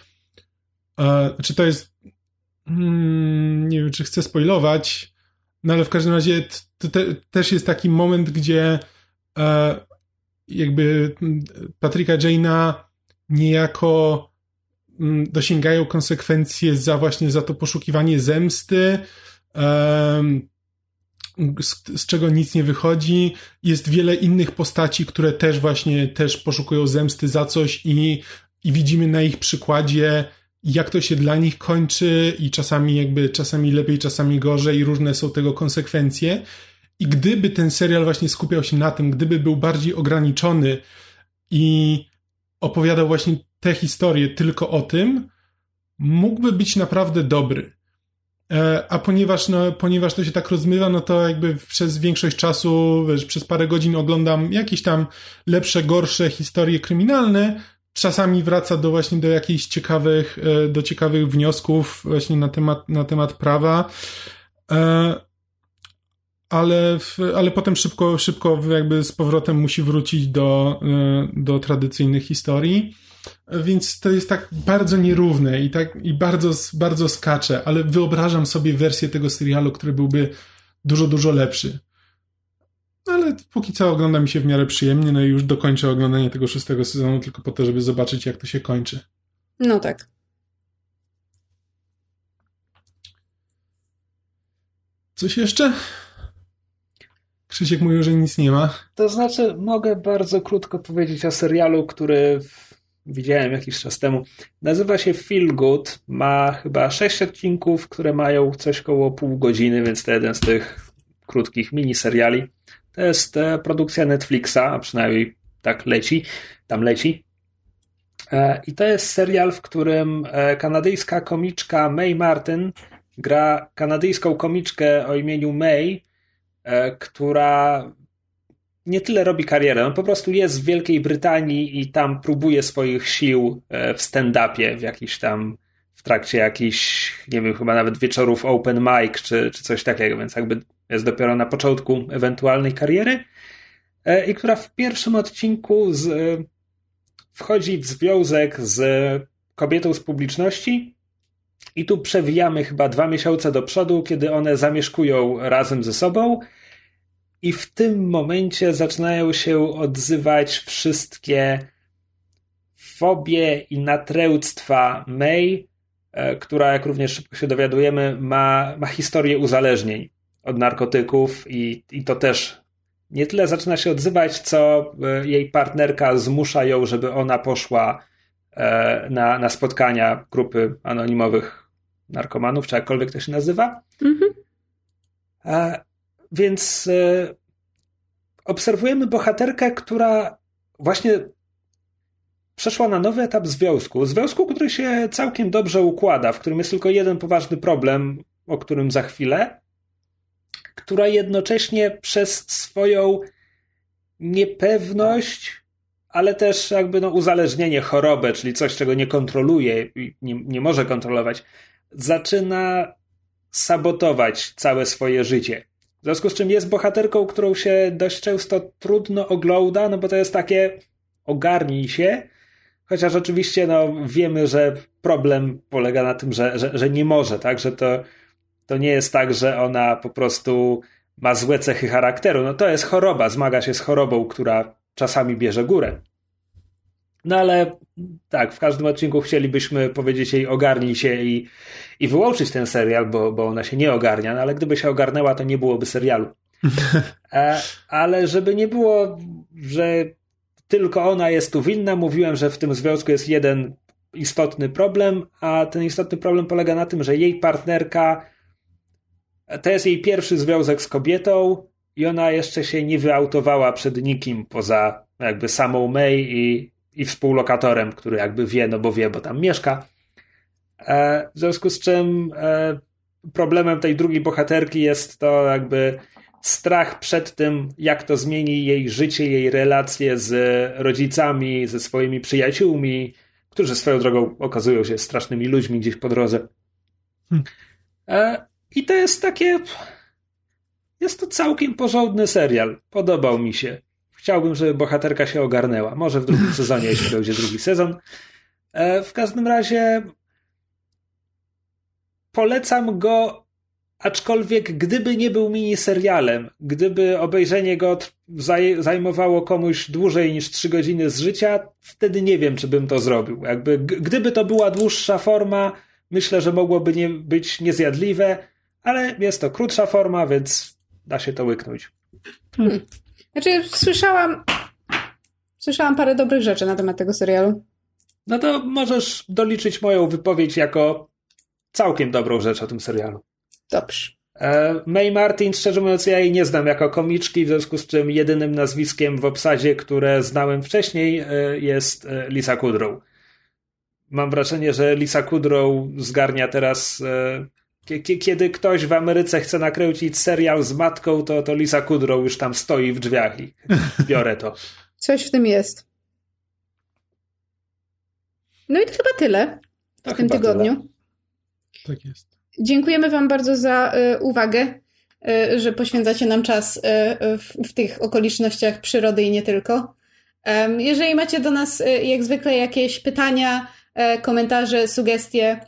znaczy to jest Hmm, nie wiem, czy chcę spoilować, no ale w każdym razie to te, też jest taki moment, gdzie e, jakby Patryka Jane'a niejako m, dosięgają konsekwencje za właśnie za to poszukiwanie zemsty, e, z, z, czego nic nie wychodzi. Jest wiele innych postaci, które też właśnie też poszukują zemsty za coś i, i widzimy na ich przykładzie, jak to się dla nich kończy i czasami jakby czasami lepiej, czasami gorzej i różne są tego konsekwencje. I gdyby ten serial właśnie skupiał się na tym, gdyby był bardziej ograniczony i opowiadał właśnie te historie tylko o tym, mógłby być naprawdę dobry. E, a ponieważ, no, ponieważ to się tak rozmywa, no to jakby przez większość czasu, wiesz, przez parę godzin oglądam jakieś tam lepsze, gorsze historie kryminalne. Czasami wraca do właśnie do jakichś ciekawych, e, do ciekawych wniosków właśnie na temat, na temat prawa. E, ale, ale potem szybko, szybko jakby z powrotem musi wrócić do, do tradycyjnych historii więc to jest tak bardzo nierówne i tak i bardzo, bardzo skacze, ale wyobrażam sobie wersję tego serialu, który byłby dużo, dużo lepszy. Ale póki co ogląda mi się w miarę przyjemnie, no i już dokończę oglądanie tego szóstego sezonu tylko po to, żeby zobaczyć, jak to się kończy. No tak. Coś jeszcze? Krzysiek mówił, że nic nie ma. To znaczy, mogę bardzo krótko powiedzieć o serialu, który widziałem jakiś czas temu. Nazywa się Feel Good. Ma chyba sześć odcinków, które mają coś koło pół godziny, więc to jeden z tych krótkich miniseriali. To jest e, produkcja Netflixa, a przynajmniej tak leci, tam leci. E, I to jest serial, w którym e, kanadyjska komiczka May Martin gra kanadyjską komiczkę o imieniu May, która nie tyle robi karierę, on po prostu jest w Wielkiej Brytanii i tam próbuje swoich sił w stand-upie, w jakiś tam, w trakcie jakichś, nie wiem, chyba nawet wieczorów open mic czy, czy coś takiego, więc jakby jest dopiero na początku ewentualnej kariery e, i która w pierwszym odcinku z, e, wchodzi w związek z kobietą z publiczności. I tu przewijamy chyba dwa miesiące do przodu, kiedy one zamieszkują razem ze sobą. I w tym momencie zaczynają się odzywać wszystkie fobie i natręctwa May, e, która, jak również szybko się dowiadujemy, ma, ma historię uzależnień od narkotyków i, i to też nie tyle zaczyna się odzywać, co e, jej partnerka zmusza ją, żeby ona poszła e, na, na spotkania grupy anonimowych narkomanów, czy jakkolwiek to się nazywa. Mhm. Więc e, obserwujemy bohaterkę, która właśnie przeszła na nowy etap związku. Związku, który się całkiem dobrze układa, w którym jest tylko jeden poważny problem, o którym za chwilę, która jednocześnie przez swoją niepewność, ale też jakby no uzależnienie, chorobę, czyli coś, czego nie kontroluje i nie, nie może kontrolować, zaczyna sabotować całe swoje życie. W związku z czym jest bohaterką, którą się dość często trudno ogląda, no bo to jest takie ogarnij się, chociaż oczywiście no, wiemy, że problem polega na tym, że, że, że nie może, tak, że to, to nie jest tak, że ona po prostu ma złe cechy charakteru, no to jest choroba, zmaga się z chorobą, która czasami bierze górę. No ale tak, w każdym odcinku chcielibyśmy powiedzieć jej ogarnij się i, i wyłączyć ten serial, bo, bo ona się nie ogarnia, no ale gdyby się ogarnęła, to nie byłoby serialu. [laughs] E, ale żeby nie było, że tylko ona jest tu winna, mówiłem, że w tym związku jest jeden istotny problem, a ten istotny problem polega na tym, że jej partnerka to jest jej pierwszy związek z kobietą i ona jeszcze się nie wyautowała przed nikim poza jakby samą May i, i współlokatorem, który jakby wie, no bo wie, bo tam mieszka. E, w związku z czym e, problemem tej drugiej bohaterki jest to jakby strach przed tym, jak to zmieni jej życie, jej relacje z rodzicami, ze swoimi przyjaciółmi, którzy swoją drogą okazują się strasznymi ludźmi gdzieś po drodze. Hmm. I to jest takie. Jest to całkiem porządny serial. Podobał mi się. Chciałbym, żeby bohaterka się ogarnęła. Może w drugim sezonie, jeśli będzie drugi sezon. E, w każdym razie polecam go, aczkolwiek gdyby nie był miniserialem, gdyby obejrzenie go zaj zajmowało komuś dłużej niż 3 godziny z życia, wtedy nie wiem, czy bym to zrobił. Jakby, gdyby to była dłuższa forma, myślę, że mogłoby nie być niezjadliwe, ale jest to krótsza forma, więc da się to łyknąć. Hmm. Znaczy, słyszałam, słyszałam parę dobrych rzeczy na temat tego serialu. No to możesz doliczyć moją wypowiedź jako całkiem dobrą rzecz o tym serialu. Dobrze. E, May Martin, szczerze mówiąc, ja jej nie znam jako komiczki, w związku z czym jedynym nazwiskiem w obsadzie, które znałem wcześniej, e, jest e, Lisa Kudrow. Mam wrażenie, że Lisa Kudrow zgarnia teraz. Kiedy ktoś w Ameryce chce nakręcić serial z matką, to, to Lisa Kudrow już tam stoi w drzwiach i [laughs] biorę to. Coś w tym jest. No i to chyba tyle w to tym tygodniu. Tyle. Tak jest. Dziękujemy Wam bardzo za y, uwagę, y, że poświęcacie nam czas y, w, w, tych okolicznościach przyrody i nie tylko. Jeżeli macie do nas, jak zwykle, jakieś pytania, komentarze, sugestie,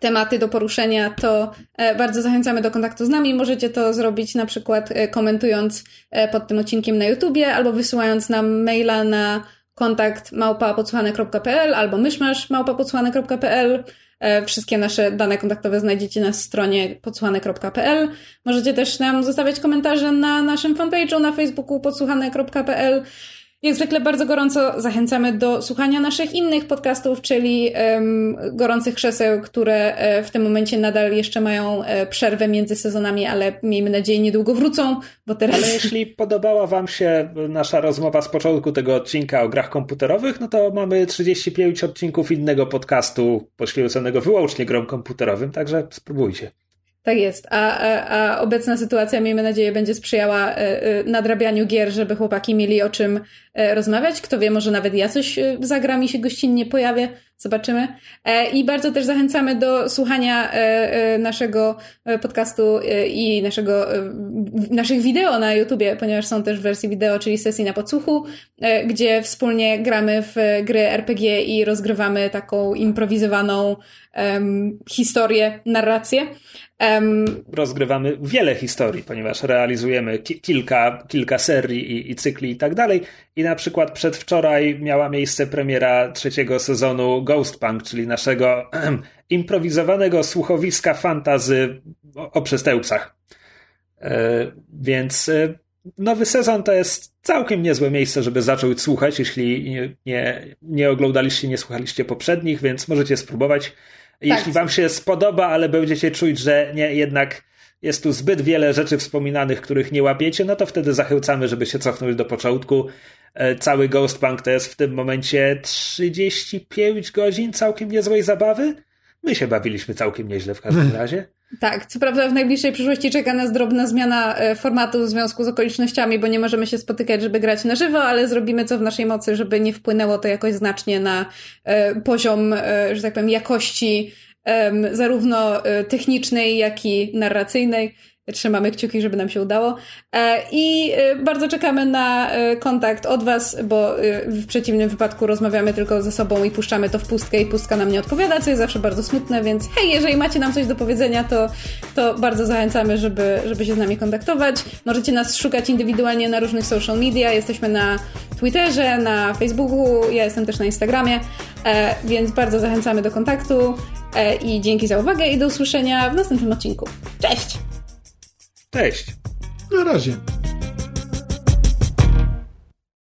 tematy do poruszenia, to bardzo zachęcamy do kontaktu z nami. Możecie to zrobić na przykład komentując pod tym odcinkiem na YouTubie albo wysyłając nam maila na kontakt małpa.podsłuchane.pl albo myszmasz małpa.podsłuchane.pl E, wszystkie nasze dane kontaktowe znajdziecie na stronie podsłuchane.pl. Możecie też nam zostawiać komentarze na naszym fanpage'u na facebooku podsłuchane.pl. Jak zwykle bardzo gorąco zachęcamy do słuchania naszych innych podcastów, czyli um, Gorących Krzeseł, które e, w tym momencie nadal jeszcze mają e, przerwę między sezonami, ale miejmy nadzieję niedługo wrócą, bo teraz... Ale jeśli podobała wam się nasza rozmowa z początku tego odcinka o grach komputerowych, no to mamy 35 odcinków innego podcastu poświęconego wyłącznie grom komputerowym, także spróbujcie. Tak jest, a, a, a, obecna sytuacja, miejmy nadzieję, będzie sprzyjała e, e, nadrabianiu gier, żeby chłopaki mieli o czym e, rozmawiać. Kto wie, może nawet ja coś zagram i się gościnnie pojawię. Zobaczymy. I bardzo też zachęcamy do słuchania naszego podcastu i naszego, naszych wideo na YouTubie, ponieważ są też wersje wideo, czyli sesji na podsłuchu, gdzie wspólnie gramy w gry RPG i rozgrywamy taką improwizowaną um, historię, narrację. Um, Rozgrywamy wiele historii, ponieważ realizujemy ki kilka, kilka serii i, i, cykli i tak dalej. I na przykład przedwczoraj miała miejsce premiera trzeciego sezonu Ghostpunk, czyli naszego [clears throat] improwizowanego słuchowiska fantazy o, o przestępcach. E, więc e, nowy sezon to jest całkiem niezłe miejsce, żeby zacząć słuchać, jeśli nie, nie, oglądaliście, nie słuchaliście poprzednich, więc możecie spróbować. Jeśli tak. wam się spodoba, ale będziecie czuć, że nie, jednak jest tu zbyt wiele rzeczy wspominanych, których nie łapiecie, no to wtedy zachęcamy, żeby się cofnąć do początku. E, cały Ghostpunk to jest w tym momencie 35 godzin całkiem niezłej zabawy. My się bawiliśmy całkiem nieźle w każdym [laughs] razie. Tak, co prawda w najbliższej przyszłości czeka nas drobna zmiana e, formatu w związku z okolicznościami, bo nie możemy się spotykać, żeby grać na żywo, ale zrobimy co w naszej mocy, żeby nie wpłynęło to jakoś znacznie na e, poziom, że tak powiem, jakości zarówno technicznej, jak i narracyjnej. Trzymamy kciuki, żeby nam się udało. E, I e, bardzo czekamy na e, kontakt od Was, bo w przeciwnym wypadku rozmawiamy tylko ze sobą i puszczamy to w pustkę i pustka nam nie odpowiada, co jest zawsze bardzo smutne, więc hej, jeżeli macie nam coś do powiedzenia, to, to bardzo zachęcamy, żeby, żeby się z nami kontaktować. Możecie nas szukać indywidualnie na różnych social media. Jesteśmy na Twitterze, na Facebooku, ja jestem też na Instagramie, więc bardzo zachęcamy do kontaktu i dzięki za uwagę i do usłyszenia w następnym odcinku. Cześć! Cześć! Na razie.